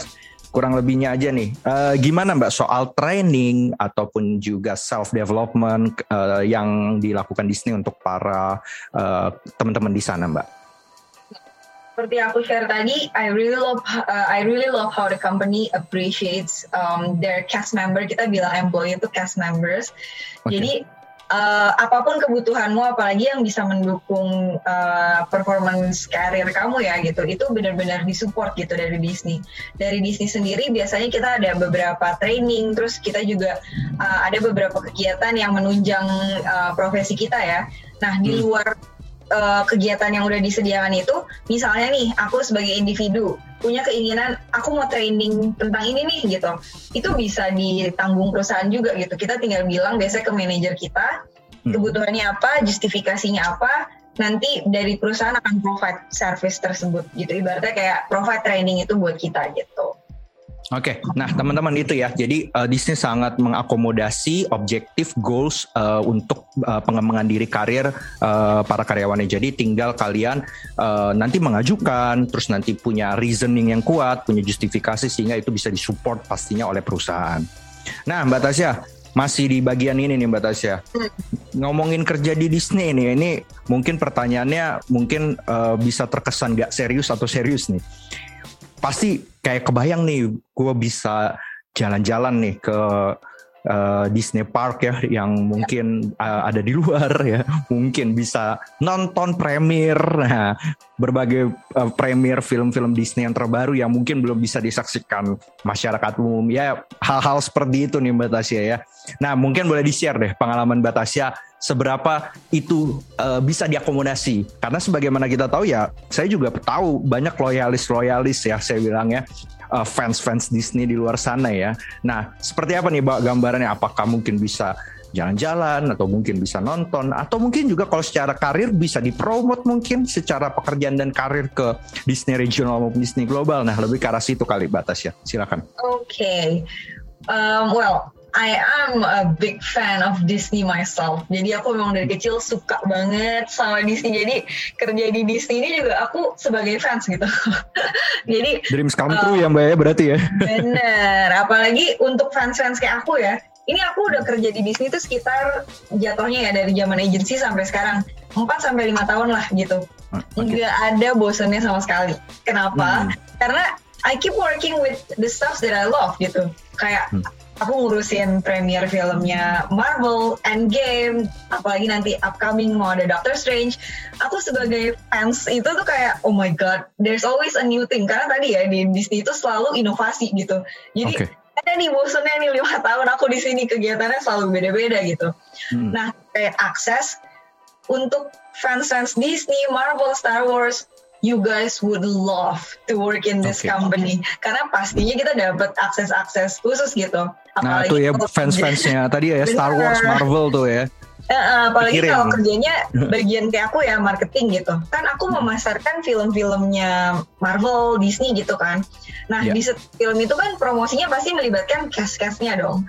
[SPEAKER 2] kurang lebihnya aja nih. Uh, gimana Mbak soal training ataupun juga self development uh, eh, yang dilakukan Disney untuk para uh, teman-teman di sana Mbak?
[SPEAKER 1] Seperti aku share tadi, I really love uh, I really love how the company appreciates um, their cast member. Kita bilang employee itu cast members. Okay. Jadi uh, apa pun kebutuhanmu, apalagi yang bisa mendukung uh, performance karir kamu ya gitu, itu benar-benar disupport gitu dari Disney. Dari Disney sendiri biasanya kita ada beberapa training, terus kita juga uh, ada beberapa kegiatan yang menunjang uh, profesi kita ya. Nah di hmm. luar uh, kegiatan yang udah disediakan itu, misalnya nih aku sebagai individu punya keinginan aku mau training tentang ini nih gitu, itu bisa ditanggung perusahaan juga gitu. Kita tinggal bilang biasanya ke manajer kita hmm. kebutuhannya apa, justifikasinya apa, nanti dari perusahaan akan provide service tersebut gitu. Ibaratnya kayak provide training itu buat kita gitu.
[SPEAKER 2] Oke, okay. nah teman-teman itu ya. Jadi uh, Disney sangat mengakomodasi objektif goals uh, untuk uh, pengembangan diri karir uh, para karyawannya. Jadi tinggal kalian uh, nanti mengajukan, terus nanti punya reasoning yang kuat, punya justifikasi sehingga itu bisa disupport pastinya oleh perusahaan. Nah, Mbak Tasya, masih di bagian ini nih Mbak Tasya. Ngomongin kerja di Disney ini, ini mungkin pertanyaannya mungkin uh, bisa terkesan gak serius atau serius nih pasti kayak kebayang nih gue bisa jalan-jalan nih ke uh, Disney Park ya yang mungkin uh, ada di luar ya. Mungkin bisa nonton premier nah, berbagai uh, premier film-film Disney yang terbaru yang mungkin belum bisa disaksikan masyarakat umum. Ya hal-hal seperti itu nih Mbak Tasya ya. Nah mungkin boleh di share deh pengalaman Mbak Tasya seberapa itu uh, bisa diakomodasi. Karena sebagaimana kita tahu ya saya juga tahu banyak loyalis loyalis ya saya bilang ya uh, fans-fans Disney di luar sana ya. Nah seperti apa nih gambarannya? Apakah mungkin bisa jalan-jalan atau mungkin bisa nonton? Atau mungkin juga kalau secara karir bisa dipromot mungkin secara pekerjaan dan karir ke Disney regional maupun Disney global? Nah lebih ke arah situ kali batas ya silakan.
[SPEAKER 1] Oke. Okay. um, well I am a big fan of Disney myself. Jadi aku memang dari kecil suka banget sama Disney. Jadi kerja di Disney ini juga aku sebagai fans gitu.
[SPEAKER 2] Jadi dreams come true uh, ya Mbak ya berarti ya.
[SPEAKER 1] Bener. Apalagi untuk fans-fans kayak aku ya. Ini aku udah kerja di Disney itu sekitar jatuhnya ya dari zaman agency sampai sekarang 4 sampai lima tahun lah gitu. Ah, okay. Nggak ada bosannya sama sekali. Kenapa? Hmm. Karena I keep working with the stuff that I love gitu. Kayak hmm aku ngurusin premier filmnya Marvel, Endgame, apalagi nanti upcoming mau ada Doctor Strange. Aku sebagai fans itu tuh kayak oh my god, there's always a new thing karena tadi ya di Disney itu selalu inovasi gitu. Jadi okay. ada nih bosannya nih lima tahun aku di sini kegiatannya selalu beda-beda gitu. Hmm. Nah kayak akses untuk fans-fans Disney, Marvel, Star Wars you guys would love to work in this okay. company karena pastinya kita dapat akses-akses khusus gitu.
[SPEAKER 2] Apalagi nah tuh ya fans-fansnya tadi ya Star Wars, Marvel tuh ya.
[SPEAKER 1] Uh, apalagi Pikirin. kalau kerjanya bagian kayak aku ya marketing gitu kan aku memasarkan film-filmnya Marvel Disney gitu kan nah yeah. di film itu kan promosinya pasti melibatkan cast-castnya dong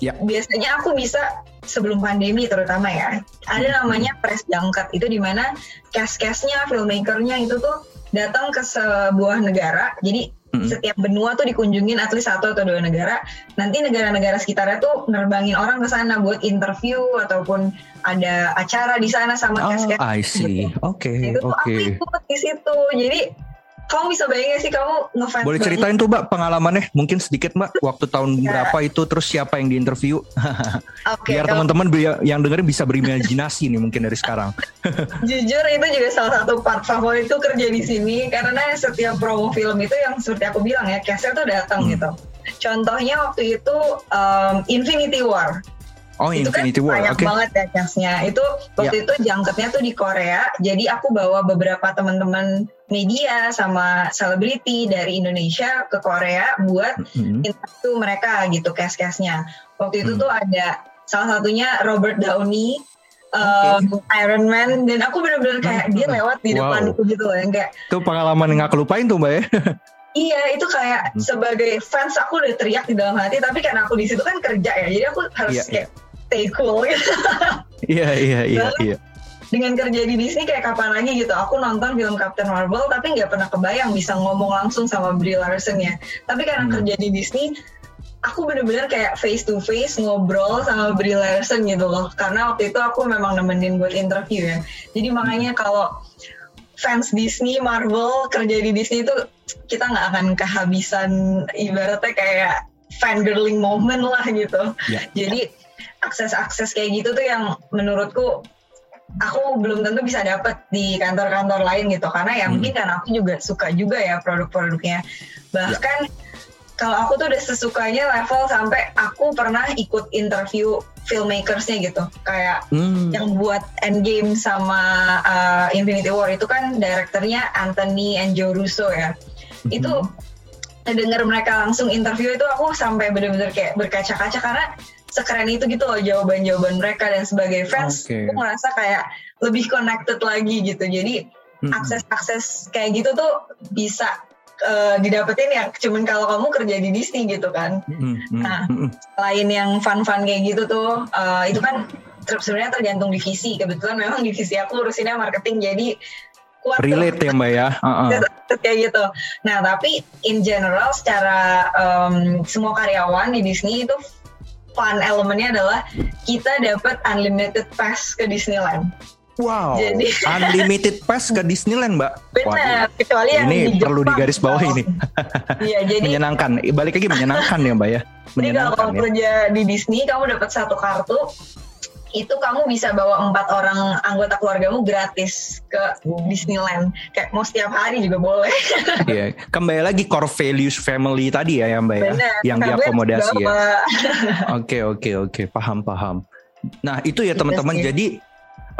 [SPEAKER 1] Ya. Biasanya aku bisa sebelum pandemi terutama ya. Ada hmm. namanya press junket itu di mana cast-castnya, filmmakernya itu tuh datang ke sebuah negara. Jadi hmm. setiap benua tuh dikunjungin at least satu atau dua negara. Nanti negara-negara sekitarnya tuh nerbangin orang ke sana buat interview ataupun ada acara di sana sama oh, cast-cast.
[SPEAKER 2] I see. Oke. Okay,
[SPEAKER 1] itu okay. aku ikut di situ. Jadi kamu bisa bayangin sih? Kamu ngefans
[SPEAKER 2] Boleh ceritain tuh mbak pengalamannya? Mungkin sedikit mbak waktu tahun ya. berapa itu terus siapa yang diinterview? Okay, biar teman-teman yang dengerin bisa berimajinasi nih mungkin dari sekarang.
[SPEAKER 1] Jujur itu juga salah satu part favorit itu kerja di sini. Karena setiap promo film itu yang seperti aku bilang ya castnya tuh datang hmm. gitu. Contohnya waktu itu um, Infinity War
[SPEAKER 2] Oh, itu kan Infinity kan War.
[SPEAKER 1] banyak okay. banget ya castnya. Itu waktu yeah. itu jangketnya tuh di Korea. Jadi aku bawa beberapa teman-teman media sama selebriti dari Indonesia ke Korea buat mm-hmm. interview mereka gitu cast-castnya. Waktu itu mm. tuh ada salah satunya Robert Downey, um, okay. Iron Man, dan aku bener-bener kayak dia lewat di wow. depan gitu loh, yang kayak.
[SPEAKER 2] Itu pengalaman yang gak kelupain tuh mbak ya.
[SPEAKER 1] Iya itu kayak hmm. sebagai fans aku udah teriak di dalam hati tapi karena aku di situ kan kerja ya jadi aku harus yeah, kayak yeah stay cool gitu.
[SPEAKER 2] Iya iya iya iya.
[SPEAKER 1] Dengan kerja di Disney kayak kapan lagi gitu, aku nonton film Captain Marvel tapi nggak pernah kebayang bisa ngomong langsung sama Brie Larson ya. Tapi karena hmm. kerja di Disney, aku bener-bener kayak face to face ngobrol sama Brie Larson gitu loh. Karena waktu itu aku memang nemenin buat interview ya. Jadi makanya kalau fans Disney, Marvel kerja di Disney itu kita nggak akan kehabisan ibaratnya kayak fangirling moment lah gitu. Yeah. Jadi akses-akses kayak gitu tuh yang menurutku aku belum tentu bisa dapat di kantor-kantor lain gitu karena ya hmm. mungkin karena aku juga suka juga ya produk-produknya bahkan yeah kalau aku tuh udah sesukanya level sampai aku pernah ikut interview filmmakersnya gitu kayak hmm. yang buat Endgame sama uh, Infinity War itu kan direkturnya Anthony and Joe Russo ya hmm. itu denger mereka langsung interview itu aku sampai bener-bener kayak berkaca-kaca karena sekeren itu gitu loh jawaban-jawaban mereka dan sebagai fans okay. aku ngerasa kayak lebih connected lagi gitu jadi hmm. akses-akses kayak gitu tuh bisa uh, didapetin ya cuman kalau kamu kerja di Disney gitu kan. Mm-hmm. Nah, lain yang fun-fun kayak gitu tuh, uh, itu kan sebenarnya tergantung divisi. Kebetulan memang divisi aku urusinnya marketing, jadi
[SPEAKER 2] kuat relate ya mbak ya uh-uh.
[SPEAKER 1] kayak gitu nah tapi in general secara um, semua karyawan di Disney itu fun elemennya adalah kita dapat unlimited pass ke Disneyland
[SPEAKER 2] Wow. Jadi unlimited pass ke Disneyland, Mbak.
[SPEAKER 1] Benar, kecuali yang
[SPEAKER 2] ini di perlu digaris bawah ini. Iya, jadi menyenangkan. Balik lagi menyenangkan ya, Mbak ya.
[SPEAKER 1] Jadi kalau ya. kerja di Disney, kamu dapat satu kartu, itu kamu bisa bawa empat orang anggota keluargamu gratis ke Disneyland. Kayak mau setiap hari juga boleh.
[SPEAKER 2] Iya, kembali lagi core values family tadi ya, ya Mbak ya, Bener, yang diakomodasi ya. Oke, oke, oke, paham, paham. Nah itu ya teman-teman. Jadi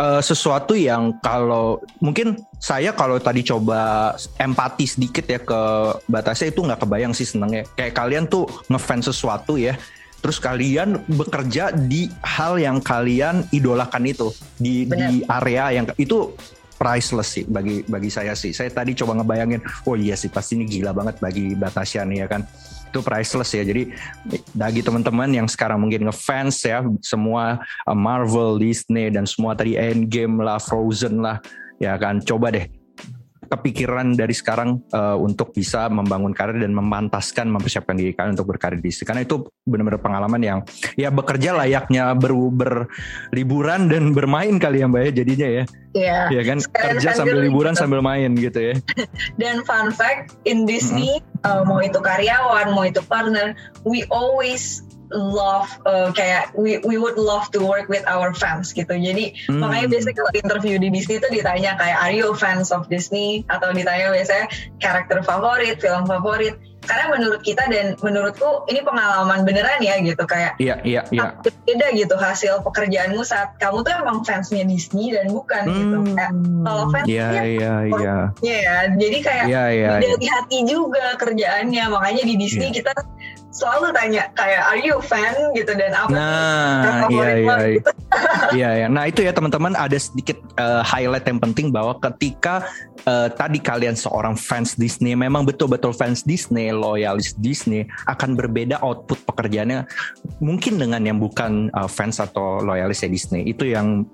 [SPEAKER 2] uh, sesuatu yang kalau mungkin saya kalau tadi coba empati sedikit ya ke batasnya itu nggak kebayang sih senengnya. Kayak kalian tuh ngefans sesuatu ya, terus kalian bekerja di hal yang kalian idolakan itu di di area yang itu priceless sih bagi bagi saya sih. Saya tadi coba ngebayangin, oh iya sih pasti ini gila banget bagi Batasya nih ya kan itu priceless ya. Jadi bagi teman-teman yang sekarang mungkin ngefans ya semua uh, Marvel, Disney dan semua tadi Endgame lah, Frozen lah, ya kan coba deh kepikiran dari sekarang uh, untuk bisa membangun karir dan memantaskan mempersiapkan diri kalian untuk berkarir di sini karena itu benar-benar pengalaman yang ya bekerja layaknya ber, berliburan dan bermain kali ya mbak ya jadinya ya
[SPEAKER 1] Iya.
[SPEAKER 2] Ya kan kerja sambil liburan gitu. sambil main gitu ya.
[SPEAKER 1] Dan fun fact in Disney mm -hmm. uh, mau itu karyawan mau itu partner we always love uh, kayak we we would love to work with our fans gitu. Jadi hmm. makanya biasanya kalau interview di Disney itu ditanya kayak are you fans of Disney atau ditanya biasanya karakter favorit, film favorit. Karena menurut kita dan menurutku ini pengalaman beneran ya gitu kayak
[SPEAKER 2] Iya, iya, iya.
[SPEAKER 1] Beda gitu hasil pekerjaanmu saat kamu tuh emang fansnya Disney dan bukan gitu. hmm. gitu. Kayak, kalau fans
[SPEAKER 2] Iya, iya, iya.
[SPEAKER 1] ya. Jadi kayak yeah, yeah, dari yeah. hati juga kerjaannya. Makanya di Disney yeah. kita selalu tanya kayak are you fan gitu dan apa
[SPEAKER 2] nah iya iya iya. Gitu. iya iya nah itu ya teman-teman ada sedikit uh, highlight yang penting bahwa ketika uh, tadi kalian seorang fans Disney memang betul-betul fans Disney loyalis Disney akan berbeda output pekerjaannya mungkin dengan yang bukan uh, fans atau loyalis ya Disney itu yang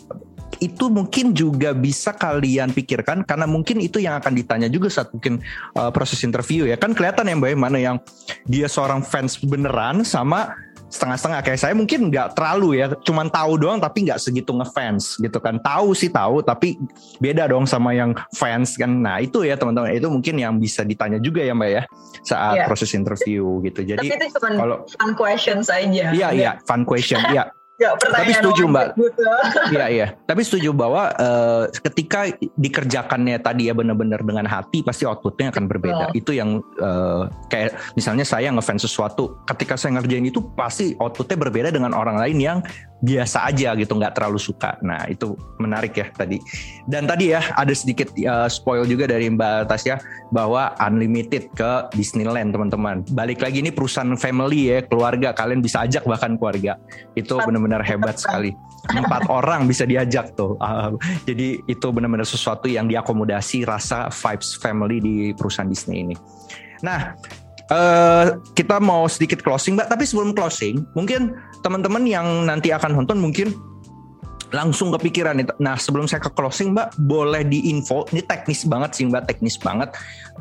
[SPEAKER 2] itu mungkin juga bisa kalian pikirkan karena mungkin itu yang akan ditanya juga saat mungkin uh, proses interview ya. Kan kelihatan ya mbak ya, mana yang dia seorang fans beneran sama setengah-setengah. Kayak saya mungkin nggak terlalu ya cuman tahu doang tapi nggak segitu ngefans gitu kan. Tahu sih tahu tapi beda dong sama yang fans kan. Nah itu ya teman-teman. Itu mungkin yang bisa ditanya juga ya mbak ya saat yeah. proses interview gitu. Jadi
[SPEAKER 1] tapi itu cuma kalau fun question saja
[SPEAKER 2] iya iya fun question. Iya Ya, tapi setuju mbak. Iya iya. Tapi setuju bahwa uh, ketika dikerjakannya tadi ya benar-benar dengan hati pasti outputnya akan berbeda. Oh. Itu yang uh, kayak misalnya saya ngefans sesuatu, ketika saya ngerjain itu pasti outputnya berbeda dengan orang lain yang biasa aja gitu nggak terlalu suka. Nah itu menarik ya tadi. Dan tadi ya ada sedikit uh, spoil juga dari Mbak Tasya bahwa unlimited ke Disneyland teman-teman. Balik lagi ini perusahaan family ya keluarga. Kalian bisa ajak bahkan keluarga. Itu benar-benar hebat sekali. Empat orang bisa diajak tuh. Uh, jadi itu benar-benar sesuatu yang diakomodasi rasa vibes family di perusahaan Disney ini. Nah Uh, kita mau sedikit closing mbak tapi sebelum closing mungkin teman-teman yang nanti akan nonton mungkin langsung kepikiran nih. Nah sebelum saya ke closing mbak boleh diinfo ini teknis banget sih mbak teknis banget.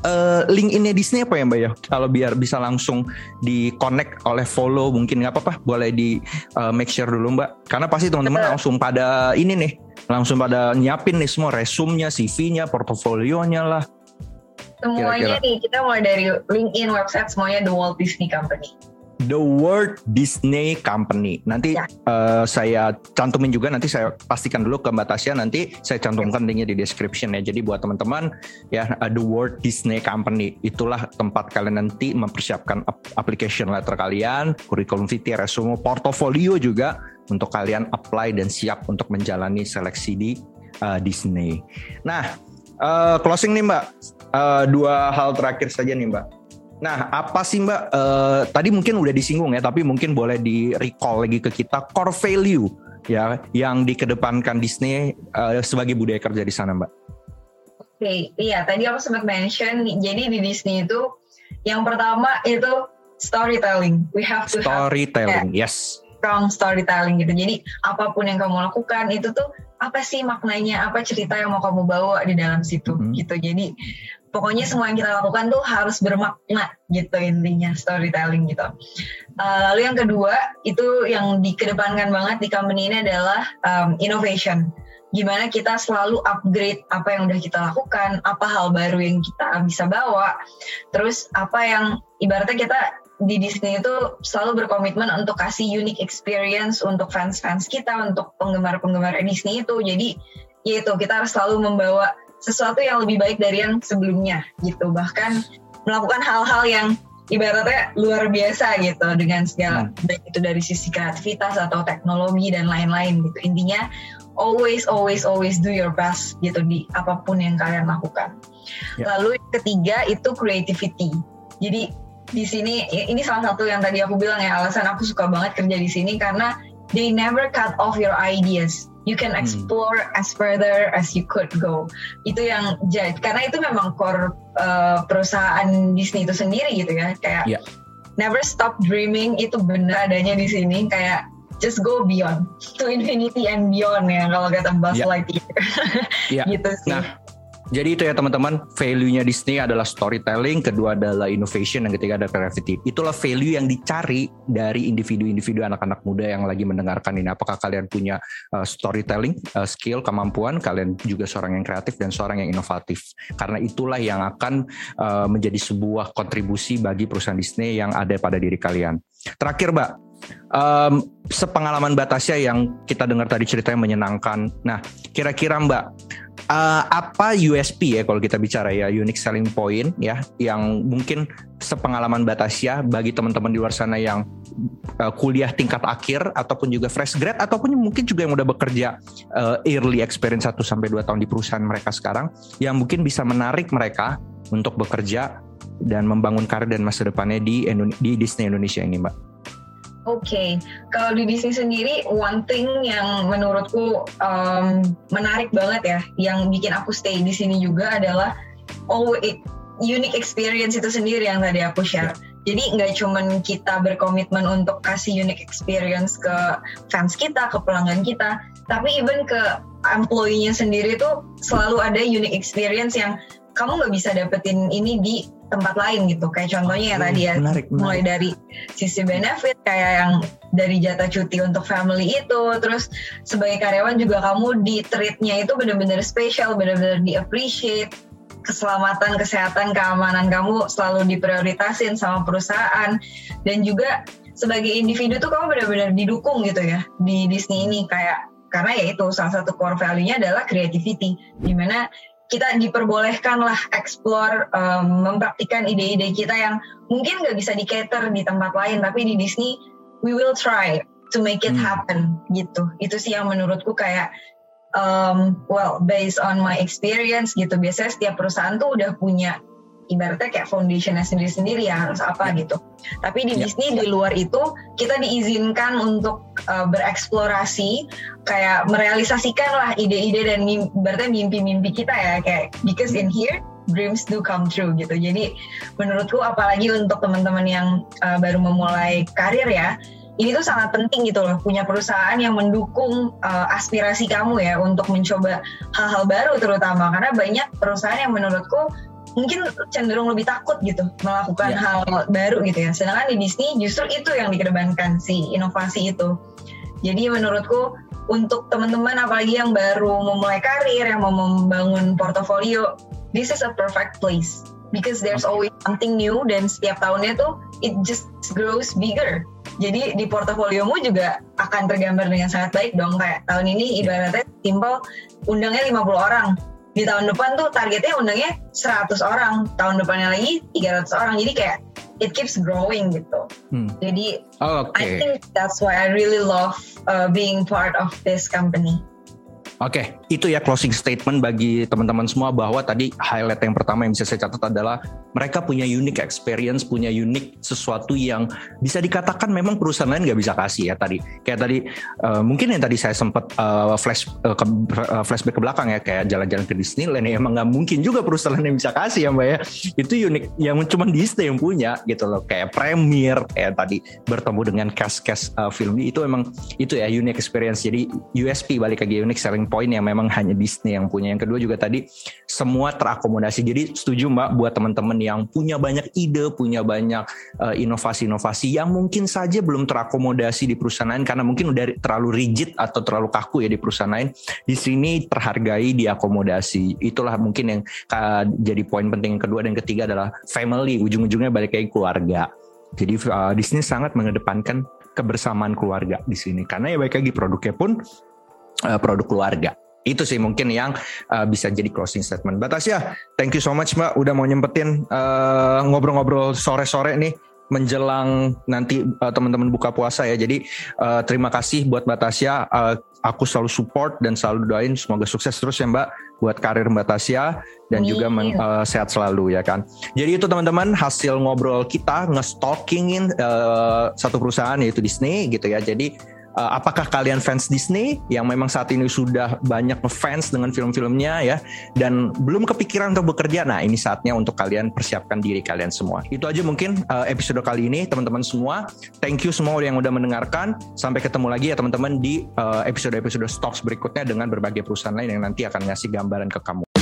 [SPEAKER 2] Uh, link ini Disney apa ya mbak ya? Kalau biar bisa langsung di connect oleh follow mungkin nggak apa-apa boleh di uh, make sure dulu mbak. Karena pasti teman-teman langsung pada ini nih langsung pada nyiapin nih semua resumnya, CV-nya, portofolionya lah.
[SPEAKER 1] Semuanya Kira-kira. nih kita mulai dari LinkedIn, website semuanya The Walt Disney Company.
[SPEAKER 2] The Walt Disney Company. Nanti ya. uh, saya cantumin juga nanti saya pastikan dulu ke Mbak Tasya nanti saya cantumkan linknya di description ya. Jadi buat teman-teman ya uh, The Walt Disney Company itulah tempat kalian nanti mempersiapkan application letter kalian, curriculum vitae, resume, portofolio juga untuk kalian apply dan siap untuk menjalani seleksi di uh, Disney. Nah, uh, closing nih Mbak, uh, dua hal terakhir saja nih Mbak Nah, apa sih Mbak? Uh, tadi mungkin udah disinggung ya, tapi mungkin boleh di recall lagi ke kita core value ya yang dikedepankan Disney uh, sebagai budaya kerja di sana, Mbak.
[SPEAKER 1] Oke, okay, iya tadi aku sempat mention, jadi di Disney itu yang pertama itu storytelling.
[SPEAKER 2] We have to storytelling, have, yes.
[SPEAKER 1] Strong storytelling gitu. Jadi apa pun yang kamu lakukan itu tuh apa sih maknanya, apa cerita yang mau kamu bawa di dalam situ mm -hmm. gitu. Jadi pokoknya semua yang kita lakukan tuh harus bermakna gitu intinya storytelling gitu. Uh, lalu yang kedua itu yang dikedepankan banget di company ini adalah um, innovation. Gimana kita selalu upgrade apa yang udah kita lakukan, apa hal baru yang kita bisa bawa, terus apa yang ibaratnya kita di Disney itu selalu berkomitmen untuk kasih unique experience untuk fans-fans kita, untuk penggemar-penggemar Disney itu. Jadi yaitu kita harus selalu membawa sesuatu yang lebih baik dari yang sebelumnya gitu bahkan melakukan hal-hal yang ibaratnya luar biasa gitu dengan segala hmm. baik itu dari sisi kreativitas atau teknologi dan lain-lain gitu intinya always always always do your best gitu di apa pun yang kalian lakukan yeah. lalu yang ketiga itu creativity jadi di sini ini salah satu yang tadi aku bilang ya alasan aku suka banget kerja di sini karena they never cut off your ideas you can hmm. explore hmm. as further as you could go. Itu yang jadi karena itu memang core uh, perusahaan Disney itu sendiri gitu ya kayak yeah. never stop dreaming itu benar adanya di sini kayak just go beyond to infinity and beyond ya kalau kata Buzz yeah. Lightyear.
[SPEAKER 2] yeah. gitu sih. Nah, jadi itu ya teman-teman, value-nya Disney adalah storytelling, kedua adalah innovation, dan ketiga ada creativity. Itulah value yang dicari dari individu-individu anak-anak muda yang lagi mendengarkan ini. Apakah kalian punya uh, storytelling, uh, skill, kemampuan, kalian juga seorang yang kreatif dan seorang yang inovatif. Karena itulah yang akan uh, menjadi sebuah kontribusi bagi perusahaan Disney yang ada pada diri kalian. Terakhir, Mbak, um, sepengalaman Batasya yang kita dengar tadi ceritanya menyenangkan. Nah, kira-kira Mbak, uh, apa USP ya kalau kita bicara ya unique selling point ya yang mungkin sepengalaman Batasya bagi teman-teman di luar sana yang uh, kuliah tingkat akhir ataupun juga fresh grad ataupun mungkin juga yang udah bekerja uh, early experience 1 sampai 2 tahun di perusahaan mereka sekarang yang mungkin bisa menarik mereka untuk bekerja dan membangun karir dan masa depannya di di Disney Indonesia ini, Mbak.
[SPEAKER 1] Oke, okay. kalau di Disney sendiri, one thing yang menurutku um, menarik banget ya, yang bikin aku stay di sini juga adalah oh it, unique experience itu sendiri yang tadi aku share. Jadi nggak cuman kita berkomitmen untuk kasih unique experience ke fans kita, ke pelanggan kita, tapi even ke employee-nya sendiri tuh selalu ada unique experience yang kamu nggak bisa dapetin ini di tempat lain gitu. Kayak contohnya ya tadi ya, menarik, menarik. mulai dari sisi benefit kayak yang dari jatah cuti untuk family itu, terus sebagai karyawan juga kamu di treatnya itu benar-benar spesial, benar-benar di appreciate keselamatan, kesehatan, keamanan kamu selalu diprioritasin sama perusahaan dan juga sebagai individu tuh kamu benar-benar didukung gitu ya di Disney ini kayak karena ya itu salah satu core value-nya adalah creativity di mana kita diperbolehkan lah explore um, mempraktikkan ide-ide kita yang mungkin nggak bisa di cater di tempat lain tapi di Disney we will try to make it hmm. happen gitu itu sih yang menurutku kayak um, well based on my experience gitu biasanya setiap perusahaan tuh udah punya ibaratnya kayak foundationnya sendiri-sendiri ya harus apa ya. gitu. Tapi di ya. Disney di luar itu kita diizinkan untuk uh, bereksplorasi, kayak merealisasikan lah ide-ide dan mimpi, ibaratnya mimpi-mimpi kita ya kayak because in here dreams do come true gitu. Jadi menurutku apalagi untuk teman-teman yang uh, baru memulai karir ya, ini tuh sangat penting gitu loh punya perusahaan yang mendukung uh, aspirasi kamu ya untuk mencoba hal-hal baru terutama karena banyak perusahaan yang menurutku mungkin cenderung lebih takut gitu melakukan yeah. hal baru gitu ya. Sedangkan di Disney justru itu yang dikedepankan si inovasi itu. Jadi menurutku untuk teman-teman apalagi yang baru memulai karir, yang mau membangun portofolio, this is a perfect place because there's always something new dan setiap tahunnya tuh it just grows bigger. Jadi di portofoliomu juga akan tergambar dengan sangat baik dong kayak tahun ini ibaratnya simple undangnya 50 orang. Di tahun depan tuh targetnya undangnya 100 orang, tahun depannya lagi 300 orang. Jadi kayak it keeps growing gitu. Hmm. Jadi oh, okay. I think that's why I really love uh, being part of this company.
[SPEAKER 2] Oke, okay, itu ya closing statement bagi teman-teman semua bahwa tadi highlight yang pertama yang bisa saya catat adalah mereka punya unique experience, punya unique sesuatu yang bisa dikatakan memang perusahaan lain nggak bisa kasih ya tadi. Kayak tadi uh, mungkin yang tadi saya sempat uh, flash uh, ke, uh, flashback ke belakang ya kayak jalan-jalan ke Disneyland ya emang nggak mungkin juga perusahaan lain yang bisa kasih ya mbak ya. Itu unik yang cuma Disney yang punya gitu loh kayak premier kayak tadi bertemu dengan cast-cast uh, film itu emang itu ya unique experience. Jadi USP balik lagi unique selling poin yang memang hanya Disney yang punya. Yang kedua juga tadi semua terakomodasi. Jadi setuju Mbak buat teman-teman yang punya banyak ide, punya banyak uh, inovasi-inovasi yang mungkin saja belum terakomodasi di perusahaan lain karena mungkin udah terlalu rigid atau terlalu kaku ya di perusahaan lain. Di sini terhargai, diakomodasi. Itulah mungkin yang uh, jadi poin penting yang kedua dan ketiga adalah family. Ujung-ujungnya balik lagi keluarga. Jadi uh, Disney sangat mengedepankan kebersamaan keluarga di sini karena ya baik lagi produknya pun uh, produk keluarga. Itu sih mungkin yang uh, bisa jadi closing statement. Batasya, thank you so much Mbak udah mau nyempetin uh, ngobrol-ngobrol sore-sore nih menjelang nanti uh, teman-teman buka puasa ya. Jadi uh, terima kasih buat Mbak Tasya. Uh, aku selalu support dan selalu doain semoga sukses terus ya Mbak buat karir Mbak Tasya dan Amin. juga men, uh, sehat selalu ya kan. Jadi itu teman-teman hasil ngobrol kita nge-stalkingin uh, satu perusahaan yaitu Disney gitu ya. Jadi uh, apakah kalian fans Disney yang memang saat ini sudah banyak fans dengan film-filmnya ya dan belum kepikiran untuk bekerja? Nah ini saatnya untuk kalian persiapkan diri kalian semua. Itu aja mungkin uh, episode kali ini teman-teman semua. Thank you semua yang udah mendengarkan. Sampai ketemu lagi ya teman-teman di uh, episode-episode stocks berikutnya dengan berbagai perusahaan lain yang nanti akan ngasih gambaran ke kamu